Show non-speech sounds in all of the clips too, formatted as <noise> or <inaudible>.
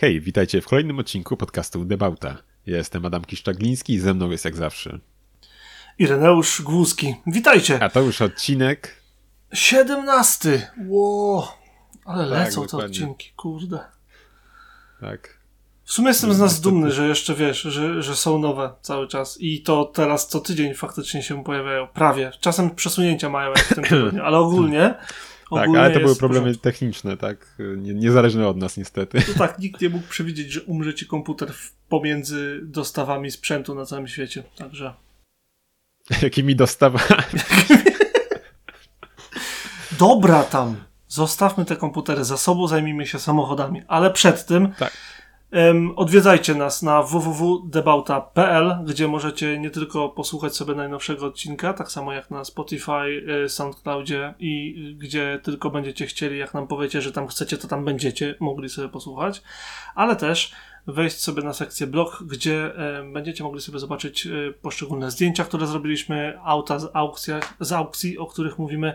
Hej, witajcie w kolejnym odcinku podcastu Debauta. Ja jestem Adam Kiszczagliński i ze mną jest jak zawsze. Ireneusz Głódzki. Witajcie. A to już odcinek... 17. Ło, ale Tak, lecą te dokładnie. odcinki, kurde. Tak. W sumie jestem z nas dumny, że jeszcze wiesz, że, że są nowe cały czas. I to teraz co tydzień faktycznie się pojawiają. Prawie. Czasem przesunięcia mają jak w tym tygodniu, ale ogólnie. Tak, ale to były problemy techniczne, tak? Nie, niezależne od nas niestety. No tak, nikt nie mógł przewidzieć, że umrze ci komputer pomiędzy dostawami sprzętu na całym świecie. Także. <laughs> Jakimi dostawami. <laughs> Dobra tam. Zostawmy te komputery za sobą, zajmijmy się samochodami. Ale przed tym Tak. Odwiedzajcie nas na www.debauta.pl, gdzie możecie nie tylko posłuchać sobie najnowszego odcinka, tak samo jak na Spotify, y, SoundCloudzie i gdzie tylko będziecie chcieli, jak nam powiecie, że tam chcecie, to tam będziecie mogli sobie posłuchać, ale też wejść sobie na sekcję blog, gdzie e, będziecie mogli sobie zobaczyć e, poszczególne zdjęcia, które zrobiliśmy, auta z, aukcjach, z aukcji, o których mówimy,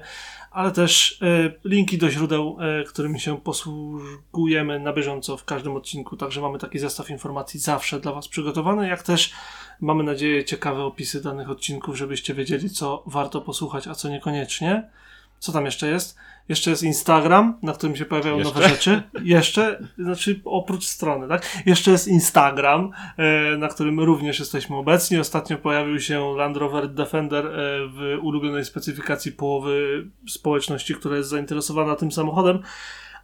ale też e, linki do źródeł, którymi się posługujemy na bieżąco w każdym odcinku. Także mamy taki zestaw informacji zawsze dla Was przygotowany, jak też mamy nadzieję ciekawe opisy danych odcinków, żebyście wiedzieli, co warto posłuchać, a co niekoniecznie. Co tam jeszcze jest? Jeszcze jest Instagram, na którym się pojawiają Jeszcze? nowe rzeczy. Jeszcze, znaczy oprócz strony, tak? Jeszcze jest Instagram, e, na którym również jesteśmy obecni. Ostatnio pojawił się Land Rover Defender e, w ulubionej specyfikacji połowy społeczności, która jest zainteresowana tym samochodem.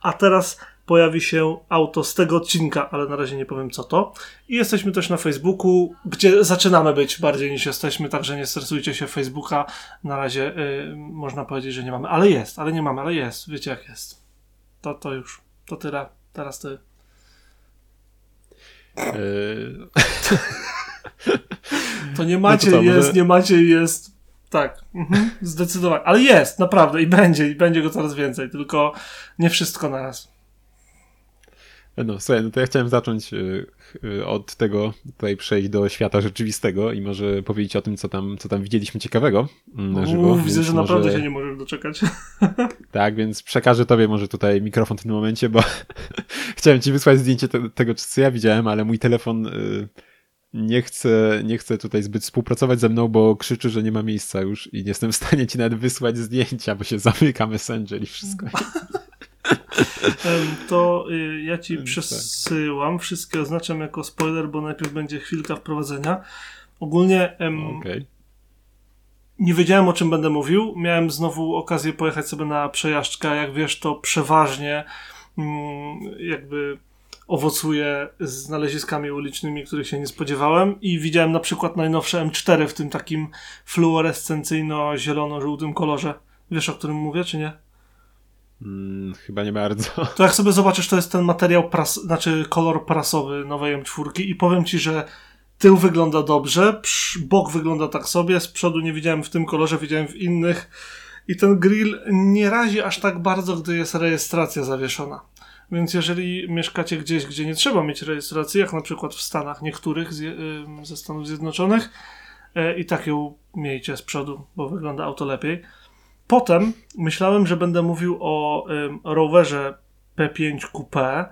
A teraz pojawi się auto z tego odcinka, ale na razie nie powiem co to. I jesteśmy też na Facebooku, gdzie zaczynamy być bardziej niż jesteśmy, także nie stresujcie się Facebooka. Na razie y, można powiedzieć, że nie mamy, ale jest, ale nie mamy, ale jest. Wiecie jak jest. To, to już, to tyle. Teraz ty. Yy, To nie macie, No może- jest, nie macie, jest. Tak, mhm, zdecydowanie. Ale jest, naprawdę, i będzie, i będzie go coraz więcej, tylko nie wszystko na raz. No, słuchaj, no to ja chciałem zacząć y, y, od tego, tutaj przejść do świata rzeczywistego i może powiedzieć o tym, co tam, co tam widzieliśmy ciekawego mm, na żywo. Więc widzę, że może- naprawdę się nie możesz doczekać. <laughs> Tak, więc przekażę tobie może tutaj mikrofon w tym momencie, bo <laughs> chciałem ci wysłać zdjęcie te, tego, co ja widziałem, ale mój telefon y, nie chce, nie chce tutaj zbyt współpracować ze mną, bo krzyczy, że nie ma miejsca już i nie jestem w stanie ci nawet wysłać zdjęcia, bo się zamyka Messenger i wszystko. <laughs> To y, ja ci Tak. przesyłam. Wszystkie oznaczam jako spoiler, bo najpierw będzie chwilka wprowadzenia. Ogólnie em, Okej. nie wiedziałem o czym będę mówił. Miałem znowu okazję pojechać sobie na przejażdżkę. Jak wiesz, to przeważnie mm, jakby owocuje znaleziskami ulicznymi, których się nie spodziewałem. I widziałem na przykład najnowsze M4 w tym takim fluorescencyjno-zielono-żółtym kolorze. Wiesz o którym mówię, czy nie? Mm, chyba nie bardzo. <laughs> To jak sobie zobaczysz, to jest ten materiał, pras, znaczy kolor prasowy nowej M4 i powiem ci, że tył wygląda dobrze, bok wygląda tak sobie, z przodu nie widziałem w tym kolorze, widziałem w innych i ten grill nie razi aż tak bardzo, gdy jest rejestracja zawieszona. Więc jeżeli mieszkacie gdzieś, gdzie nie trzeba mieć rejestracji, jak na przykład w Stanach niektórych z, ze Stanów Zjednoczonych, e, i tak ją miejcie z przodu, bo wygląda auto lepiej. Potem myślałem, że będę mówił o ym, rowerze P5 Coupé,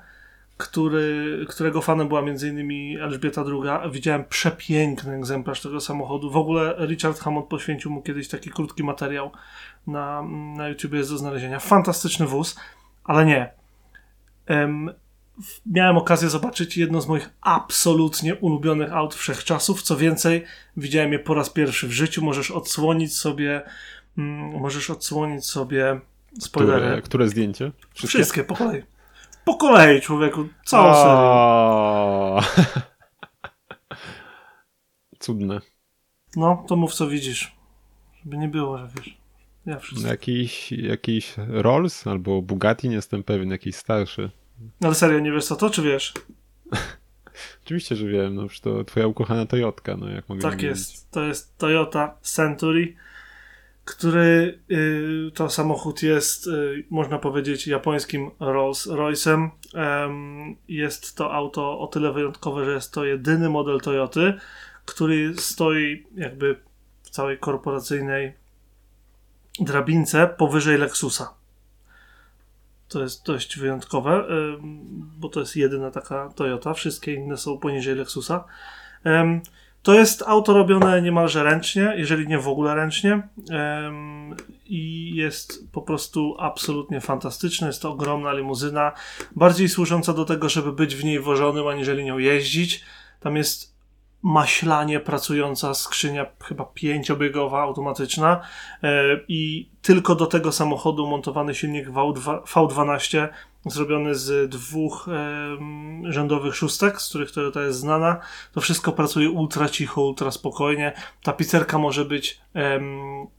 który, którego fanem była m.in. Elżbieta II. Widziałem przepiękny egzemplarz tego samochodu. W ogóle Richard Hammond poświęcił mu kiedyś taki krótki materiał na, na jest do znalezienia. Fantastyczny wóz, ale nie. W- miałem okazję zobaczyć jedno z moich absolutnie ulubionych aut wszechczasów. Co więcej, widziałem je po raz pierwszy w życiu. Możesz odsłonić sobie, możesz odsłonić sobie spoilery. Które, które zdjęcie? Wszystkie po kolei. Po kolei, człowieku. Całą serię. O! <laughs> Cudne. No, to mów co widzisz. Żeby nie było, że wiesz. Ja wszystko. Jakiś, jakiś Rolls albo Bugatti, nie jestem pewien, jakiś starszy. Ale serio, nie wiesz co to, czy wiesz? <laughs> Oczywiście, że wiem, no to twoja ukochana Toyotka, no jak mogę Tak jest. To jest Toyota Century, który y, to samochód jest, y, można powiedzieć, japońskim Rolls Royce'em. Em, jest to auto o tyle wyjątkowe, że jest to jedyny model Toyoty, który stoi jakby w całej korporacyjnej drabince powyżej Lexusa. To jest dość wyjątkowe, bo to jest jedyna taka Toyota. Wszystkie inne są poniżej Lexusa. To jest auto robione niemalże ręcznie, jeżeli nie w ogóle ręcznie. I jest po prostu absolutnie fantastyczne. Jest to ogromna limuzyna, bardziej służąca do tego, żeby być w niej wożonym, aniżeli nią jeździć. Tam jest maślanie pracująca skrzynia, chyba pięciobiegowa, automatyczna e, i tylko do tego samochodu montowany silnik V12 zrobiony z dwóch e, rzędowych szóstek, z których Toyota jest znana. To wszystko pracuje ultra cicho, ultra spokojnie. Ta pizzerka może być e,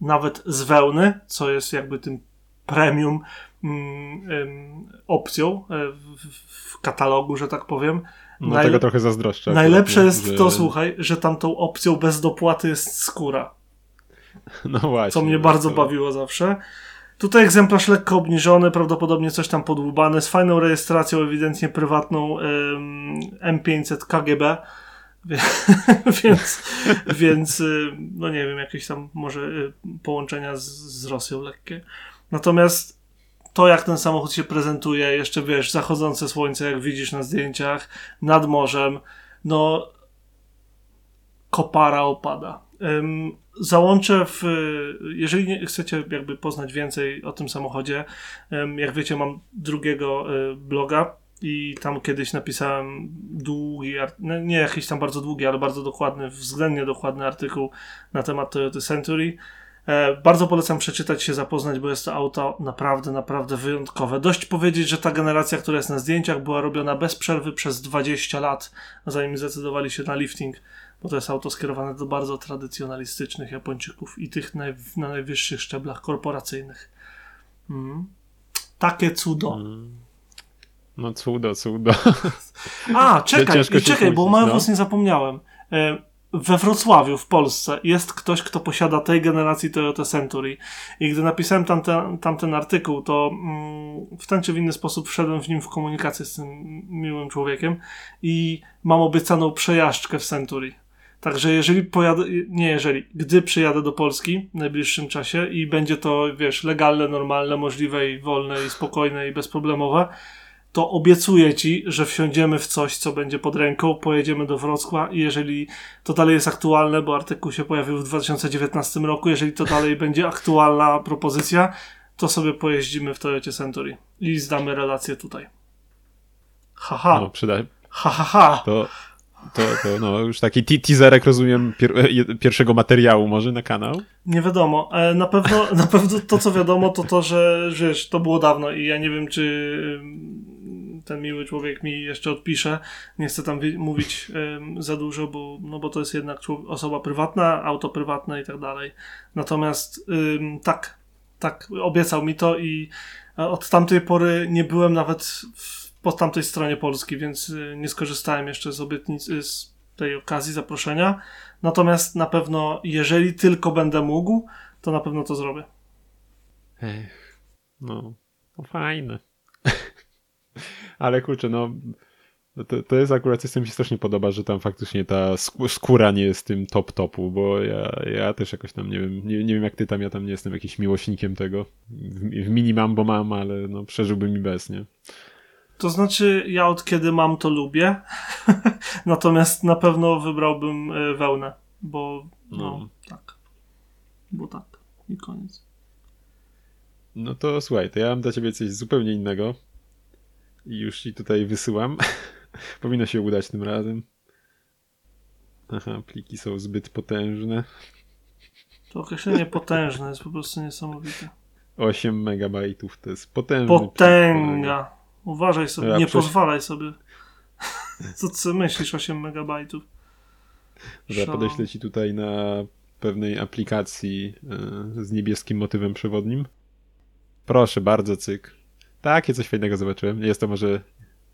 nawet z wełny, co jest jakby tym premium mm, opcją e, w, w katalogu, że tak powiem. No Najle tego trochę zazdroszczę. Najlepsze jest że... to, słuchaj, że tamtą opcją bez dopłaty jest skóra. <laughs> No właśnie. Co mnie bardzo to... bawiło zawsze. Tutaj egzemplarz lekko obniżony, prawdopodobnie coś tam podłubane, z fajną rejestracją, ewidentnie prywatną M500 KGB. <laughs> więc, więc, y, no nie wiem, jakieś tam może y, połączenia z, z Rosją lekkie. Natomiast to, jak ten samochód się prezentuje, jeszcze wiesz, zachodzące słońce, jak widzisz na zdjęciach, nad morzem, no kopara opada. Załączę w, jeżeli nie chcecie jakby poznać więcej o tym samochodzie, jak wiecie, mam drugiego y, bloga i tam kiedyś napisałem długi, no, nie jakiś tam bardzo długi, ale bardzo dokładny, względnie dokładny artykuł na temat Toyota Century. E, bardzo polecam przeczytać się, zapoznać, bo jest to auto naprawdę, naprawdę wyjątkowe. Dość powiedzieć, że ta generacja, która jest na zdjęciach, była robiona bez przerwy przez 20 lat, zanim zdecydowali się na lifting, bo to jest auto skierowane do bardzo tradycjonalistycznych Japończyków i tych naj, na najwyższych szczeblach korporacyjnych. Mm. Takie cudo. Mm. No cudo, cudo. A, <laughs> czekaj, czekaj, bo mało no. nie zapomniałem. E, we Wrocławiu w Polsce jest ktoś, kto posiada tej generacji Toyota Century. I gdy napisałem tamten, tamten artykuł, to mm, w ten czy w inny sposób wszedłem w nim w komunikację z tym miłym człowiekiem i mam obiecaną przejażdżkę w Century. Także jeżeli pojadę, nie jeżeli, gdy przyjadę do Polski w najbliższym czasie i będzie to, wiesz, legalne, normalne, możliwe i wolne i spokojne i bezproblemowe, to obiecuję ci, że wsiądziemy w coś, co będzie pod ręką, pojedziemy do Wrocław i jeżeli to dalej jest aktualne, bo artykuł się pojawił w 2019 roku, jeżeli to dalej <laughs> będzie aktualna propozycja, to sobie pojeździmy w Toyocie Century i zdamy relację tutaj. Haha. No, przydaj. Ha, ha, ha. To, to, to no, już taki teaserek, rozumiem, pier pierwszego materiału może na kanał? Nie wiadomo. E, na pewno, <laughs> na pewno to, co wiadomo, to to, że wiesz, to było dawno i ja nie wiem, czy ten miły człowiek mi jeszcze odpisze. Nie chcę tam mówić za dużo, bo, no bo to jest jednak osoba prywatna, auto prywatne i tak dalej. Natomiast tak, tak, obiecał mi to i od tamtej pory nie byłem nawet w, po tamtej stronie Polski, więc y, nie skorzystałem jeszcze z obietnicy, z tej okazji zaproszenia. Natomiast na pewno, jeżeli tylko będę mógł, to na pewno to zrobię. Ech, no, no fajne. <laughs> Ale kurczę, no to, to jest akurat coś, co mi się strasznie podoba, że tam faktycznie ta skóra nie jest tym top topu, bo ja, ja też jakoś tam nie wiem, nie, nie wiem jak ty tam, ja tam nie jestem jakimś miłośnikiem tego. W, w mini mam, bo mam, ale no przeżyłbym i bez, nie? To znaczy, ja od kiedy mam, to lubię. <laughs> Natomiast na pewno wybrałbym e, wełnę, bo no, no, tak. Bo tak. I koniec. No to słuchaj, to ja mam dla ciebie coś zupełnie innego. I już ci tutaj wysyłam. <laughs> Powinno się udać tym razem. Aha, pliki są zbyt potężne. To określenie potężne jest po prostu niesamowite. 8 megabajtów to jest potężny Potęga. Uważaj sobie, ja nie przecież... pozwalaj sobie. Co ty myślisz 8 megabajtów? Dobra, podeślę ci tutaj na pewnej aplikacji yy, z niebieskim motywem przewodnim. Proszę bardzo, cyk. Takie coś fajnego zobaczyłem. Jest to może.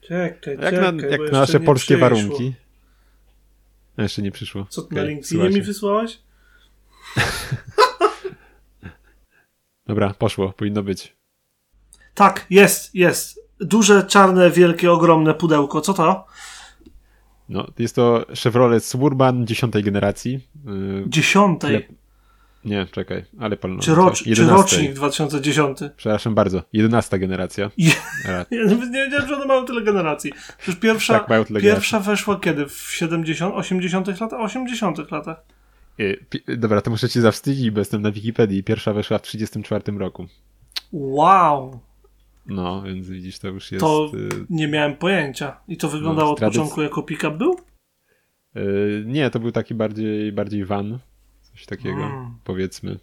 Czekaj, jak na, jak na nasze polskie przyszło. warunki. A jeszcze nie przyszło. Co ty okay, na LinkedInie mi wysłałeś? <laughs> Dobra, poszło, powinno być. Tak, jest, jest. Duże, czarne, wielkie, ogromne pudełko. Co to? No, jest to Chevrolet Suburban dziesiątej generacji. Dziesiątej? Nie, czekaj, ale palno. Czy, rocz, czy rocznik 2010? Przepraszam bardzo, 11 generacja. Je... <laughs> Ja nie wiedziałem, że one mają tyle generacji. Przecież pierwsza, tak, mają tyle pierwsza weszła kiedy? W 70, 80 latach? 80 latach. Dobra, to muszę cię zawstydzić, bo jestem na Wikipedii. Pierwsza weszła w 34 roku. Wow! No, więc widzisz, to już jest... To y, nie miałem pojęcia. I to wyglądało no, od początku jako pick-up był? Yy, nie, to był taki bardziej, bardziej van. Coś takiego, mm. powiedzmy.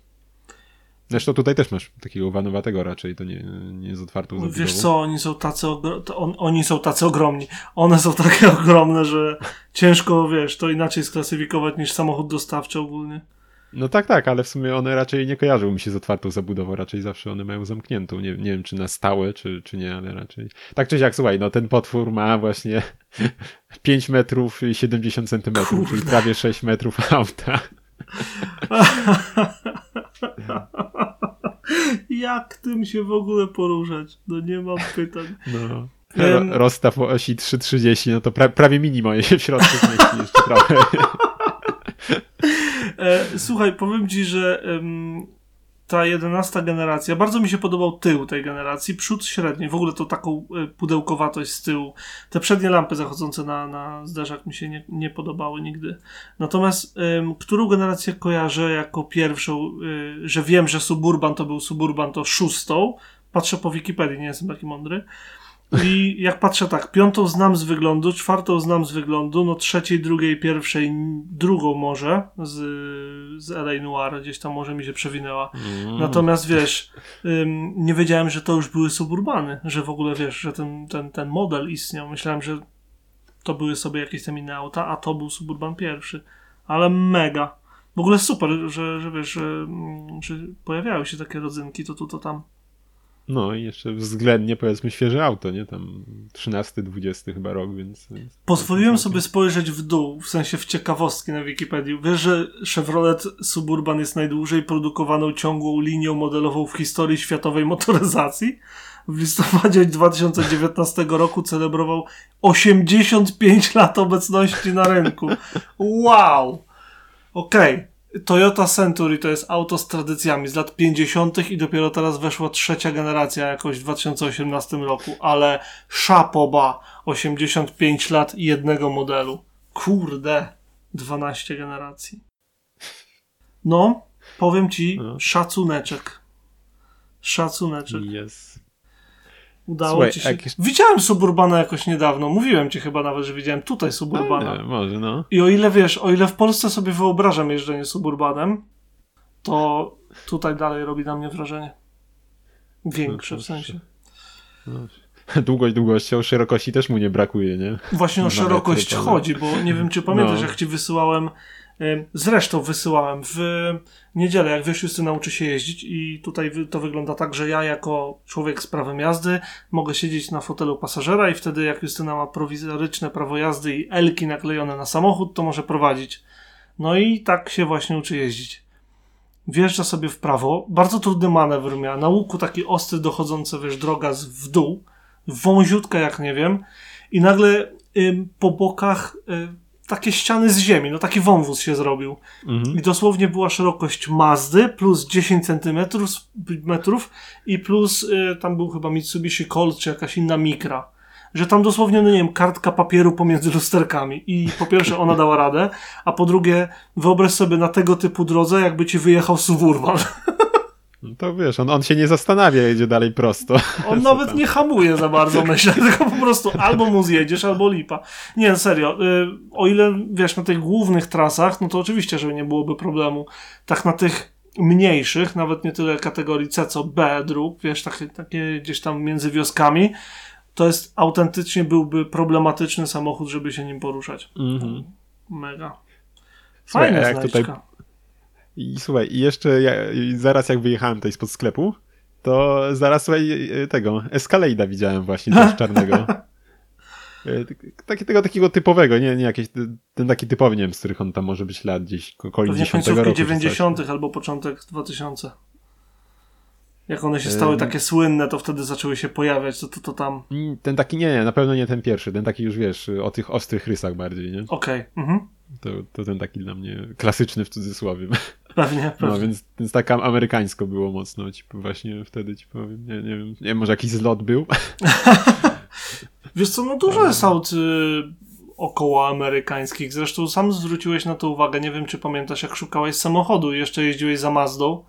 Zresztą tutaj też masz takiego vanowatego raczej, to nie, nie jest otwartą zabudową. Wiesz co, oni są tacy, on, oni są tacy ogromni. One są takie <laughs> ogromne, że ciężko, wiesz, to inaczej sklasyfikować niż samochód dostawczy ogólnie. No tak, tak, ale w sumie one raczej nie kojarzą mi się z otwartą zabudową, raczej zawsze one mają zamkniętą. Nie, nie wiem, czy na stałe, czy, czy nie, ale raczej. Tak czy siak, słuchaj, no ten potwór ma właśnie <laughs> 5 metrów i 70 centymetrów, Kurde. czyli prawie 6 metrów auta. <laughs> Jak tym się w ogóle poruszać? No nie mam pytań. No. Ro rozstaw o osi 3,30, no to pra prawie mini moje się w środku zmieści jeszcze trochę. <laughs> E, słuchaj, powiem ci, że ta jedenasta generacja, bardzo mi się podobał tył tej generacji, przód średni, w ogóle to taką e, pudełkowatość z tyłu. Te przednie lampy zachodzące na, na zderzak mi się nie, nie podobały nigdy. Natomiast którą generację kojarzę jako pierwszą, y, że wiem, że Suburban to był Suburban, to szóstą. Patrzę po Wikipedii, nie jestem taki mądry. I jak patrzę tak, piątą znam z wyglądu, czwartą znam z wyglądu, no trzeciej, drugiej, pierwszej, drugą może z, z LA Noir, gdzieś tam może mi się przewinęła. Mm. Natomiast wiesz, ym, nie wiedziałem, że to już były suburbany, że w ogóle wiesz, że ten, ten, ten model istniał. Myślałem, że to były sobie jakieś tam inne auta, a to był suburban pierwszy. Ale mega. W ogóle super, że, że wiesz, że, mm, że pojawiały się takie rodzynki, to tu, to tam. No i jeszcze względnie powiedzmy świeże auto, nie? Tam 13-20 chyba rok, więc... Pozwoliłem sobie spojrzeć w dół, w sensie w ciekawostki na Wikipedii. Wiesz, że Chevrolet Suburban jest najdłużej produkowaną ciągłą linią modelową w historii światowej motoryzacji? W listopadzie 2019 roku celebrował 85 lat obecności na rynku. Wow! Okej. Okay. Toyota Century to jest auto z tradycjami z lat 50. i dopiero teraz weszła trzecia generacja jakoś w 2018 roku, ale szapoba 85 lat i jednego modelu. Kurde, 12 generacji. No, powiem ci, no. szacuneczek. Szacuneczek. Yes. Udało Słuchaj, ci się. Jak... Widziałem Suburbana jakoś niedawno. Mówiłem ci chyba nawet, że widziałem tutaj Suburbana. Nie, może, no. I o ile wiesz, o ile w Polsce sobie wyobrażam jeżdżenie Suburbanem, to tutaj dalej robi na mnie wrażenie. Większe w sensie. No. <laughs> Długość długością, szerokości też mu nie brakuje, nie? Właśnie o szerokość chodzi, bo nie wiem, czy pamiętasz, no. jak ci wysyłałem Zresztą wysyłałem w niedzielę, jak wiesz, Justyna nauczy się jeździć i tutaj to wygląda tak, że ja jako człowiek z prawem jazdy mogę siedzieć na fotelu pasażera i wtedy jak Justyna ma prowizoryczne prawo jazdy i elki naklejone na samochód, to może prowadzić. No i tak się właśnie uczy jeździć. Wjeżdża sobie w prawo, bardzo trudny manewr miał, na łuku taki ostry dochodzący, wiesz, droga w dół, wąziutka jak nie wiem i nagle ym, po bokach y, takie ściany z ziemi, no taki wąwóz się zrobił. Mhm. I dosłownie była szerokość Mazdy plus 10 centymetrów metrów i plus y, tam był chyba Mitsubishi Colt czy jakaś inna mikra. Że tam dosłownie, no nie wiem, kartka papieru pomiędzy lusterkami. I po pierwsze ona dała radę, a po drugie wyobraź sobie na tego typu drodze, jakby ci wyjechał Suburban. <laughs> No to wiesz, on, on się nie zastanawia, jedzie dalej prosto. <laughs> On nawet nie hamuje za bardzo, <laughs> myślę, tylko po prostu albo mu zjedziesz, albo lipa. Nie, serio, y, o ile, wiesz, na tych głównych trasach, no to oczywiście, że nie byłoby problemu. Tak na tych mniejszych, nawet nie tyle kategorii C, co B dróg, wiesz, takie, takie gdzieś tam między wioskami, to jest autentycznie byłby problematyczny samochód, żeby się nim poruszać. Mhm. Mega. Fajna jak tutaj i słuchaj, i jeszcze ja, zaraz jak wyjechałem tutaj spod sklepu, to zaraz słuchaj tego Escalade'a widziałem właśnie też czarnego. <laughs> E, taki, tego takiego typowego, nie, nie jakieś, ten taki typowy, nie wiem, z których on tam może być lat gdzieś okolic 10 roku. 90. albo początek 2000. Jak one się e, stały takie słynne, to wtedy zaczęły się pojawiać, to, to, to tam... Mm, ten taki, nie, nie, na pewno nie ten pierwszy, ten taki już, wiesz, o tych ostrych rysach bardziej, nie? Okej, okay. mhm. To, to ten taki dla mnie klasyczny w cudzysłowie. <laughs> Pewnie, pewnie. No, więc, więc tak amerykańsko było mocno, ci właśnie wtedy ci powiem. Nie, nie wiem, nie wiem, może jakiś zlot był? <laughs> Wiesz co, no dużo jest aut y, około amerykańskich. Zresztą sam zwróciłeś na to uwagę. Nie wiem, czy pamiętasz, jak szukałeś samochodu i jeszcze jeździłeś za Mazdą,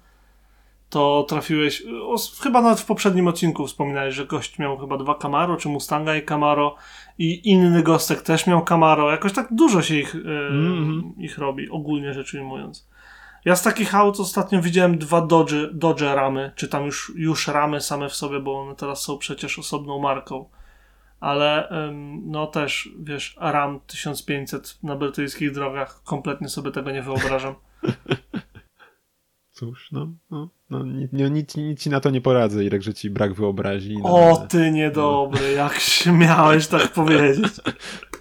to trafiłeś, o, chyba nawet w poprzednim odcinku wspominałeś, że gość miał chyba dwa Camaro, czy Mustanga i Camaro i inny gostek też miał Camaro. Jakoś tak dużo się ich, y, Mhm. ich robi, ogólnie rzecz ujmując. Ja z takich aut ostatnio widziałem dwa Dodge, Dodge ramy, czy tam już, już ramy same w sobie, bo one teraz są przecież osobną marką. Ale ym, no też, wiesz, Ram 1500 na brytyjskich drogach, kompletnie sobie tego nie wyobrażam. <laughs> Cóż, no, no, no nic, nie, nic, nic ci na to nie poradzę, Irek, że ci brak wyobraźni. No, O, ty niedobry, jak śmiałeś tak powiedzieć. <laughs>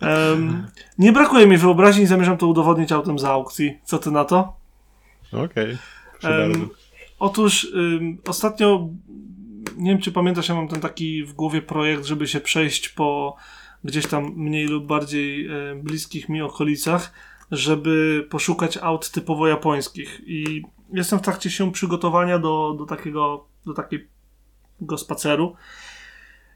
Em, nie brakuje mi wyobraźni zamierzam to udowodnić autem z aukcji. Co ty na to? Okej, Em, bardzo. Otóż ym, ostatnio, nie wiem czy pamiętasz, ja mam ten taki w głowie projekt, żeby się przejść po gdzieś tam mniej lub bardziej e, bliskich mi okolicach, żeby poszukać aut typowo japońskich. I jestem w trakcie się przygotowania do, do takiego, do takiego spaceru.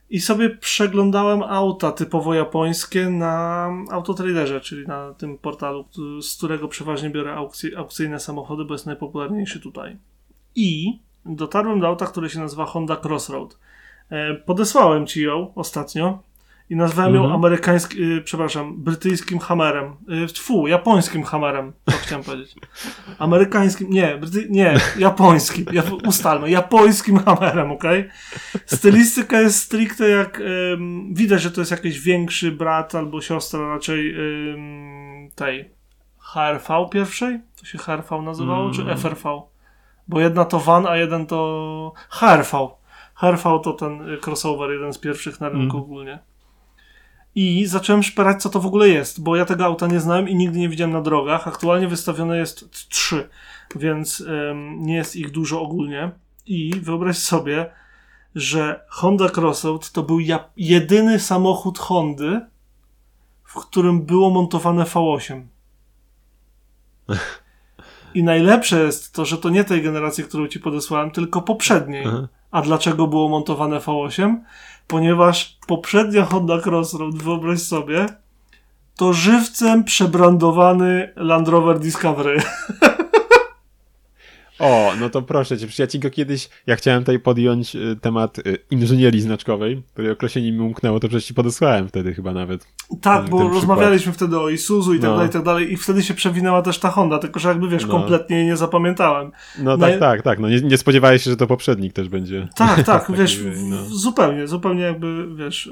I sobie przeglądałem auta typowo japońskie na Autotraderze, czyli na tym portalu, z którego przeważnie biorę aukcje, aukcyjne samochody, bo jest najpopularniejszy tutaj. I dotarłem do auta, które się nazywa Honda Crossroad. E, podesłałem ci ją ostatnio i nazwałem ją Mhm. amerykańskim, przepraszam, brytyjskim Hammerem. E, Tfu, japońskim Hammerem, to chciałem powiedzieć. Amerykańskim, nie, bryty, nie, japońskim, ja, ustalmy, japońskim Hammerem, okej? Stylistyka jest stricte jak, em, widać, że to jest jakiś większy brat albo siostra raczej em, tej HRV pierwszej? To się HRV nazywało, czy Mm. FRV? Bo jedna to van, a jeden to HRV. HRV to ten y, crossover, jeden z pierwszych na rynku Mm. ogólnie. I zacząłem szperać, co to w ogóle jest, bo ja tego auta nie znałem i nigdy nie widziałem na drogach. Aktualnie wystawione jest trzy, więc em, nie jest ich dużo ogólnie. I wyobraź sobie, że Honda Crossroad to był ja- jedyny samochód Hondy, w którym było montowane V8. I najlepsze jest to, że to nie tej generacji, którą ci podesłałem, tylko poprzedniej. A dlaczego było montowane V8? Ponieważ poprzednia Honda Crossroad, wyobraź sobie, to żywcem przebrandowany Land Rover Discovery. <laughs> O, no to proszę cię, przecież ja ci go kiedyś, ja chciałem tutaj podjąć y, temat y, inżynierii znaczkowej, której określenie mi umknęło, to przecież ci podesłałem wtedy chyba nawet. Tak, bo rozmawialiśmy wtedy o Isuzu i tak No. dalej, i tak dalej. I wtedy się przewinęła też ta Honda, tylko że jakby wiesz, No. kompletnie jej nie zapamiętałem. No No tak, tak, tak, no nie, nie spodziewałeś się, że to poprzednik też będzie. Tak, tak, <laughs> wiesz, no. zupełnie, zupełnie jakby, wiesz,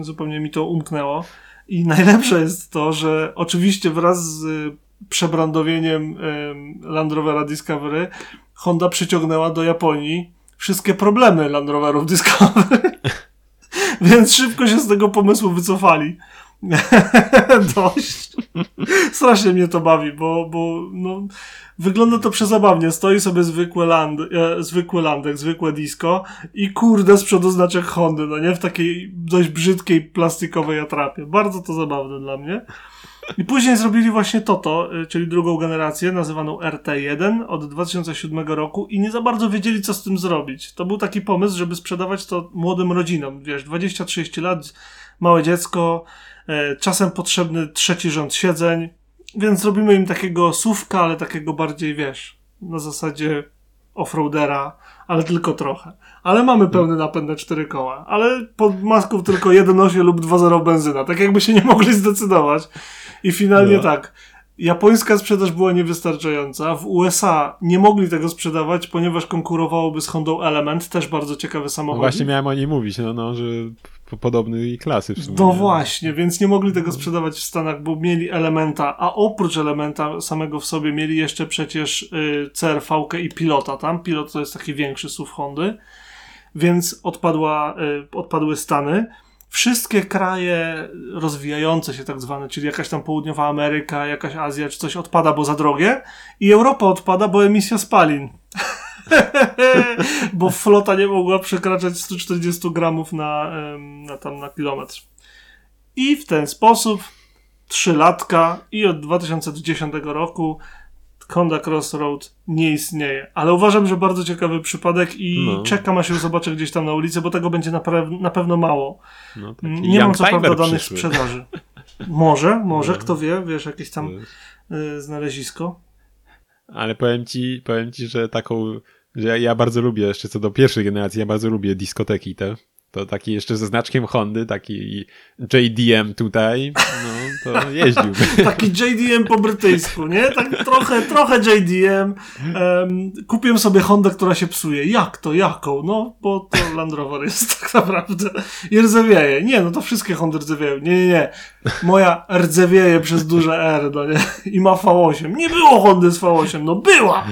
zupełnie mi to umknęło. I <laughs> najlepsze jest to, że oczywiście wraz z y, przebrandowieniem Land Rovera Discovery Honda przyciągnęła do Japonii wszystkie problemy Land Roverów Discovery. <laughs> Więc szybko się z tego pomysłu wycofali. <laughs> Dość. Strasznie mnie to bawi, bo, bo no, wygląda to przezabawnie. Stoi sobie zwykły, land, e, zwykły landek, zwykłe disco i kurde z przodu znaczek Hondy, no nie? W takiej dość brzydkiej plastikowej atrapie. Bardzo to zabawne dla mnie. I później zrobili właśnie Toto, y, czyli drugą generację, nazywaną RT1 od 2007 roku i nie za bardzo wiedzieli, co z tym zrobić. To był taki pomysł, żeby sprzedawać to młodym rodzinom, wiesz, 20-30 lat, małe dziecko, e, czasem potrzebny trzeci rząd siedzeń, więc zrobimy im takiego sówka, ale takiego bardziej, wiesz, na zasadzie offroadera, ale tylko trochę. Ale mamy pełny napęd na cztery koła, ale pod maską tylko 1.8 lub 2.0 benzyna, tak jakby się nie mogli zdecydować. I finalnie No. tak, japońska sprzedaż była niewystarczająca. W USA nie mogli tego sprzedawać, ponieważ konkurowałoby z Hondą Element, też bardzo ciekawy No samochód. właśnie miałem o niej mówić, no, no że podobnej klasy w sumie. No nie? właśnie, więc nie mogli tego sprzedawać w Stanach, bo mieli elementa, a oprócz elementa samego w sobie mieli jeszcze przecież y, CRV i pilota tam. Pilot to jest taki większy SUV Hondy, więc odpadła, y, odpadły Stany. Wszystkie kraje rozwijające się tak zwane, czyli jakaś tam południowa Ameryka, jakaś Azja czy coś odpada, bo za drogie i Europa odpada, bo emisja spalin. <laughs> bo flota nie mogła przekraczać 140 gramów na, na, tam, na kilometr. I w ten sposób trzy latka i od 2010 roku Honda Crossroad nie istnieje. Ale uważam, że bardzo ciekawy przypadek i No. czekam, aż ją zobaczę gdzieś tam na ulicy, bo tego będzie na, na pewno mało. No, taki Nie mam co prawda danych przyszły. sprzedaży. Może, może, No. kto wie, wiesz, jakieś tam y, znalezisko. Ale powiem ci, powiem ci, że taką, że ja, ja bardzo lubię, jeszcze co do pierwszej generacji, ja bardzo lubię dyskoteki te. To taki jeszcze ze znaczkiem Hondy, taki JDM tutaj, no to <laughs> jeździłby. Taki JDM po brytyjsku, nie? Tak trochę, trochę JDM. Um, kupiłem sobie Hondę, która się psuje. Jak to? Jaką? No, bo to Land Rover jest <laughs> tak naprawdę. I rdzewieje. Nie, no to wszystkie Hondy rdzewieją. Nie, nie, nie. Moja rdzewieje przez duże R, no nie? I ma V8. Nie było Hondy z V8, no była!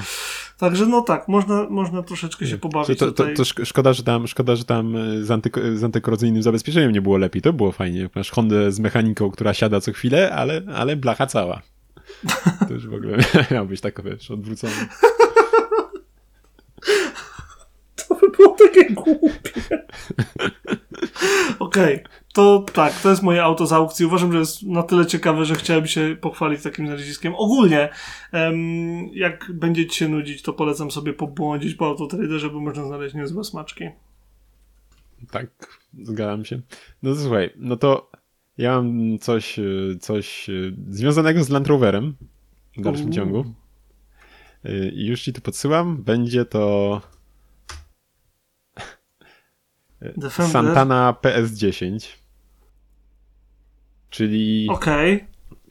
Także no tak, można, można troszeczkę się pobawić to, to, to szk- szkoda, że tam, szkoda, że tam e, z, antyko- z antykorozyjnym zabezpieczeniem nie było lepiej. To było fajnie. Masz Hondę z mechaniką, która siada co chwilę, ale, ale blacha cała. To już w ogóle <laughs> miał być tak, wiesz, odwrócony. <laughs> To by było takie głupie. <laughs> Okej, to tak, to jest moje auto z aukcji. Uważam, że jest na tyle ciekawe, że chciałem się pochwalić takim znaleziskiem. Ogólnie, em, jak będziecie się nudzić, to polecam sobie pobłądzić po autotraderze, bo można znaleźć niezłe smaczki. Tak, zgadzam się. No to słuchaj, no to ja mam coś, e, coś e, związanego z Land Roverem w dalszym ciągu. E, I już ci to podsyłam. Będzie to Defender. Santana PS10. Czyli Okej,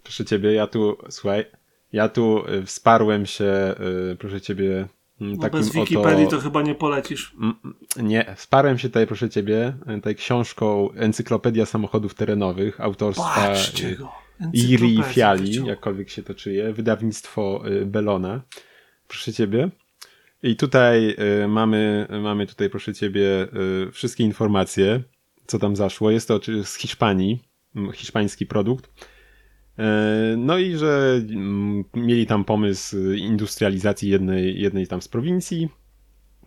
proszę ciebie, ja tu, słuchaj, ja tu y, wsparłem się, y, proszę ciebie, mm, bo takim bez Wikipedii oto... to chyba nie polecisz. Mm, Nie, wsparłem się tutaj, proszę ciebie, y, tutaj książką Encyklopedia Samochodów Terenowych autorstwa. Iri Fiali, jakkolwiek się to czyje, wydawnictwo Bellona, proszę ciebie. I tutaj mamy, mamy tutaj, proszę ciebie, wszystkie informacje, co tam zaszło. Jest to z Hiszpanii, hiszpański produkt. E, No i że mm, mieli tam pomysł y, industrializacji jednej, jednej tam z prowincji.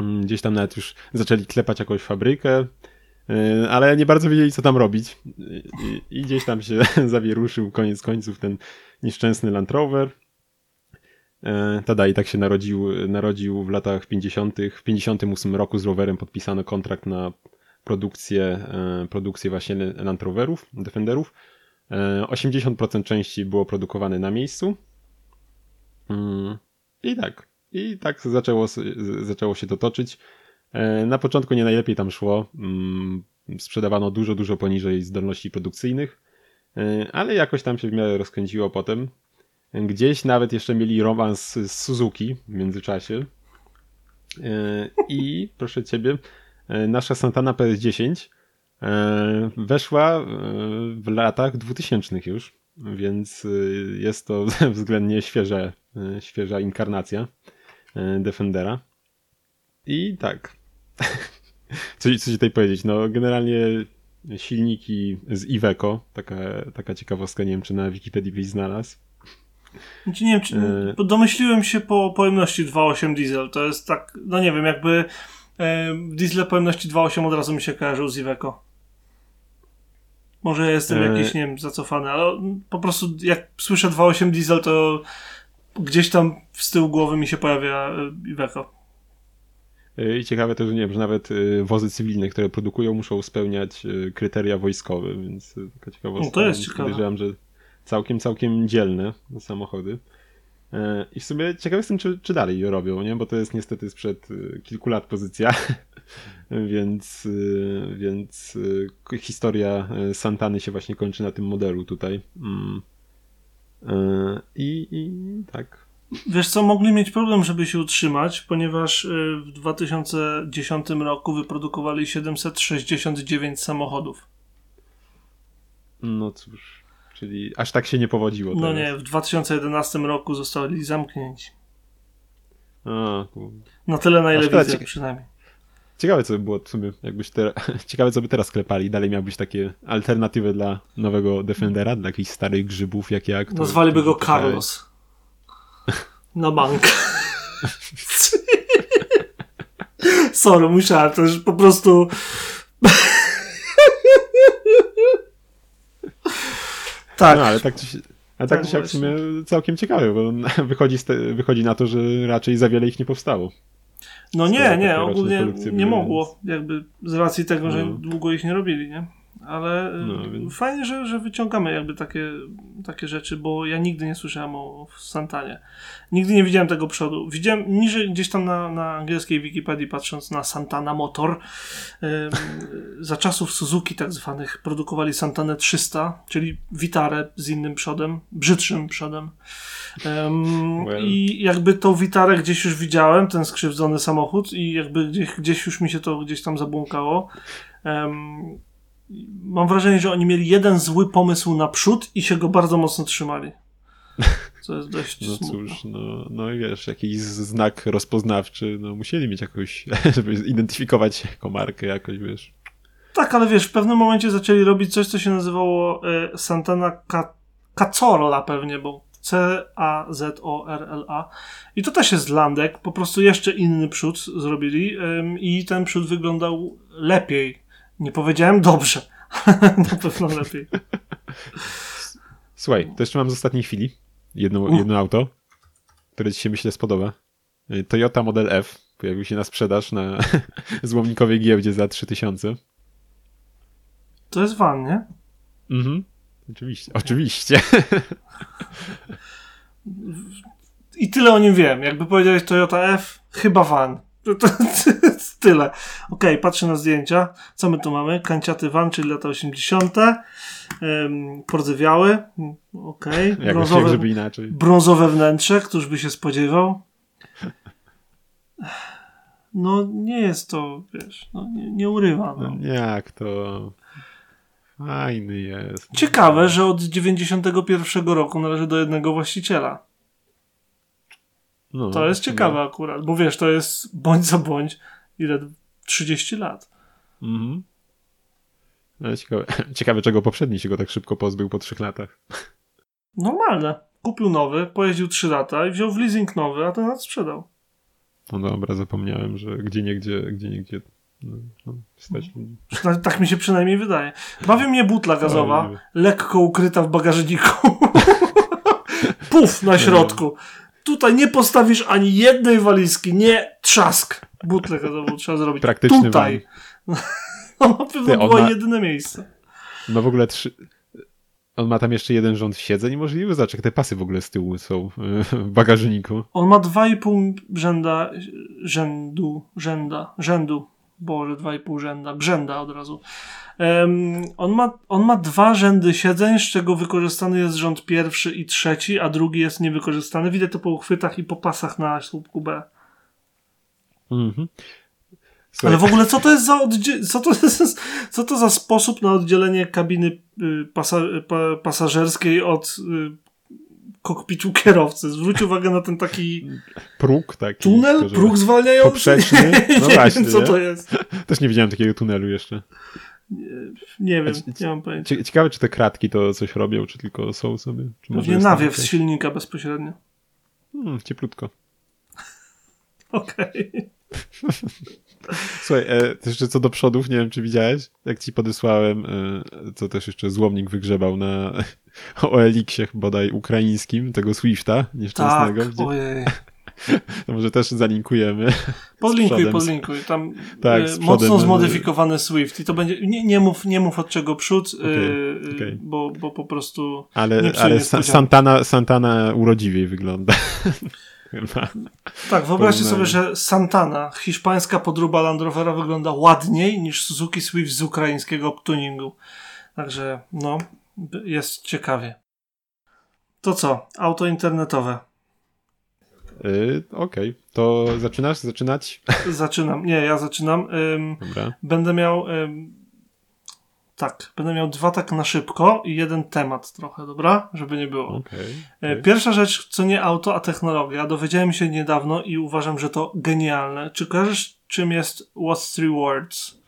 Mm, Gdzieś tam nawet już zaczęli klepać jakąś fabrykę, e, ale nie bardzo wiedzieli, co tam robić. I, gdzieś tam się <laughs> zawieruszył koniec końców ten nieszczęsny Land Rover. E, Tada i tak się narodził, narodził w latach 50. W 58 roku z rowerem podpisano kontrakt na produkcję, e, produkcję właśnie Land Roverów, Defenderów. E, 80% części było produkowane na miejscu. Mm, I tak. I tak zaczęło, zaczęło się to toczyć. E, Na początku nie najlepiej tam szło. Mm, Sprzedawano dużo, dużo poniżej zdolności produkcyjnych, E, ale jakoś tam się w miarę rozkręciło potem. Gdzieś nawet jeszcze mieli romans z Suzuki w międzyczasie. E, I proszę ciebie, e, nasza Santana PS10 e, weszła e, w latach 2000 już, więc e, jest to <laughs> względnie świeża, e, świeża inkarnacja e, Defendera. I tak. <laughs> Co, co ci tutaj powiedzieć? No, generalnie silniki z Iveco, taka, taka ciekawostka, nie wiem, czy na Wikipedii byś znalazł. Znaczy, Nie wiem, czy, E. domyśliłem się po pojemności 2.8 diesel. To jest tak, no nie wiem, jakby e, diesel pojemności 2.8 od razu mi się kojarzył z Iveco. Może ja jestem E. jakiś, nie wiem, zacofany, ale po prostu jak słyszę 2.8 diesel, to gdzieś tam z tyłu głowy mi się pojawia e, Iveco. I ciekawe też, że nie wiem, że nawet y, wozy cywilne, które produkują, muszą spełniać kryteria wojskowe, więc taka ciekawostka. No, to jest ciekawe. Podejrzewam, że całkiem, całkiem dzielne samochody. E, I w sumie ciekaw jestem, czy, czy dalej je robią, nie? Bo to jest niestety sprzed y, kilku lat pozycja, <laughs> więc, y, więc historia Santany się właśnie kończy na tym modelu tutaj. Mm. E, I, I tak. Wiesz co, mogli mieć problem, żeby się utrzymać, ponieważ w 2010 roku wyprodukowali 769 samochodów. No cóż, czyli aż tak się nie powodziło No teraz. nie, w 2011 roku zostali zamknięci. A, Na tyle, na ile widzę przynajmniej. Ciekawe co by było w sumie, jakbyś te... <laughs> Ciekawe co by teraz klepali. Dalej miałbyś takie alternatywy dla nowego Defendera, dla jakichś starych grzybów jak ja. które- Nazwaliby go. Carlos. <laughs> Na bank. <laughs> Sorry, musiałem, to już po prostu... tak, No ale tak czy, si- A tak, Tak, jak w sumie całkiem ciekawe, bo <laughs> wychodzi, wychodzi na to, że raczej za wiele ich nie powstało. No nie, nie, ogólnie nie mogło, jakby z racji tego, że No. długo ich nie robili, nie? Ale y, No, więc- fajnie, że, że wyciągamy jakby takie, takie rzeczy, bo ja nigdy nie słyszałem o Santanie. Nigdy nie widziałem tego przodu. Widziałem niżej gdzieś tam na, na angielskiej Wikipedii patrząc na Santana Motor. ym, za czasów Suzuki tak zwanych produkowali Santanę 300, czyli witarę z innym przodem, brzydszym przodem. Ym, Well. I jakby tą witarę gdzieś już widziałem, ten skrzywdzony samochód i jakby gdzieś, gdzieś już mi się to gdzieś tam zabłąkało. Mam wrażenie, że oni mieli jeden zły pomysł na przód i się go bardzo mocno trzymali. <laughs> Co jest dość No cóż, no, no i wiesz, jakiś znak rozpoznawczy, no musieli mieć jakoś, <laughs> żeby identyfikować się jako markę jakoś, wiesz. Tak, ale wiesz, w pewnym momencie zaczęli robić coś, co się nazywało e, Santana Ca- Cazorla pewnie, bo C-A-Z-O-R-L-A. I to też jest landek, po prostu jeszcze inny przód zrobili em, i ten przód wyglądał lepiej. Nie powiedziałem dobrze, <laughs> na pewno lepiej. Słuchaj, to jeszcze mam z ostatniej chwili jedno, jedno auto, które ci się myślę spodoba. Y, Toyota Model F pojawił się na sprzedaż na <laughs> złomnikowej giełdzie za 3000. To jest van, nie? Mhm. Oczywiście, oczywiście. <laughs> I tyle o nim wiem. Jakby powiedziałeś Toyota F, chyba van. To, to, to <laughs> tyle. Okej, patrzę na zdjęcia. Co my tu mamy? Kanciaty van, czyli lata 80. Um, pordzewiały. Jak Brązowe, żeby inaczej. brązowe wnętrze, któż by się spodziewał. No nie jest to, wiesz, no, nie, nie urywa. No. No, jak to... Fajny jest. Ciekawe, że od 91 roku należy do jednego właściciela. No, To jest no. ciekawe akurat, bo wiesz, to jest bądź za bądź ile 30 lat. Mhm. Ale ciekawe, <laughs> ciekawe, czego poprzedni się go tak szybko pozbył po trzech latach. Normalne. Kupił nowy, pojeździł 3 lata i wziął w leasing nowy, a ten sprzedał. No dobra, zapomniałem, że gdzie niegdzie, gdzie niegdzie no, no, stać ludzi. Tak mi się przynajmniej wydaje. Bawi mnie butla gazowa, lekko ukryta w bagażniku. <laughs> Puf na środku. Tutaj nie postawisz ani jednej walizki, nie trzask. Gazową trzeba zrobić. Praktyczny Tutaj. <laughs> No na pewno Ty, było ma- jedyne miejsce. Ma w ogóle trzy... On ma tam jeszcze jeden rząd siedzeń możliwy? Zobacz, jak te pasy w ogóle z tyłu są y, w bagażniku. On ma 2,5 rzęda, rzędu, rzęda, rzędu. Boże, 2,5 rzęda, grzęda od razu. Em, on, ma, on ma dwa rzędy siedzeń, z czego wykorzystany jest rząd pierwszy i trzeci, a drugi jest niewykorzystany. Widać to po uchwytach i po pasach na słupku B. Mhm. Ale w ogóle co to jest za co to jest, co to za sposób na oddzielenie kabiny y, pasa, pa, pasażerskiej od y, kokpitu kierowcy? Zwróć uwagę na ten taki próg taki. tunel, że próg zwalniający. Poprzeczny. <laughs> No nie właśnie, wiem, co nie? to jest. Też nie widziałem takiego tunelu jeszcze. Nie wiem, A ci- nie mam pojęcia. Cie- Ciekawe, czy te kratki to coś robią, czy tylko są sobie. Czy Pewnie nawiew z silnika bezpośrednio. Hmm, cieplutko. <laughs> Okej. Słuchaj, e, jeszcze co do przodów, nie wiem czy widziałeś, jak ci podesłałem, e, co też jeszcze złomnik wygrzebał na <laughs> OLX-ie bodaj ukraińskim, tego Swifta Tak, nieszczęsnego, gdzie, ojej. <laughs> to może też zalinkujemy. <laughs> Podlinkuj, podlinkuj. Tam Tak, e, mocno przodem, zmodyfikowany Swift. I to będzie. Nie, nie, mów, nie mów od czego przód, e, Okej, e, okej. Bo, bo po prostu. Ale, ale. Santana, Santana urodziwiej wygląda. Chyba. Tak, wyobraźcie sobie, że Santana, hiszpańska podróba Land Rovera, wygląda ładniej niż Suzuki Swift z ukraińskiego tuningu. Także, no, jest ciekawie. To co? Auto internetowe. Y, Okej, to zaczynasz? Zaczynać? Zaczynam. Nie, ja zaczynam. Ym, Dobra. będę miał. Ym, tak, będę miał dwa tak na szybko i jeden temat trochę, dobra? Żeby nie było. Okej. E, okej. Pierwsza rzecz, co nie auto, a technologia. Dowiedziałem się niedawno i uważam, że to genialne. Czy kojarzysz, czym jest What's Three Words?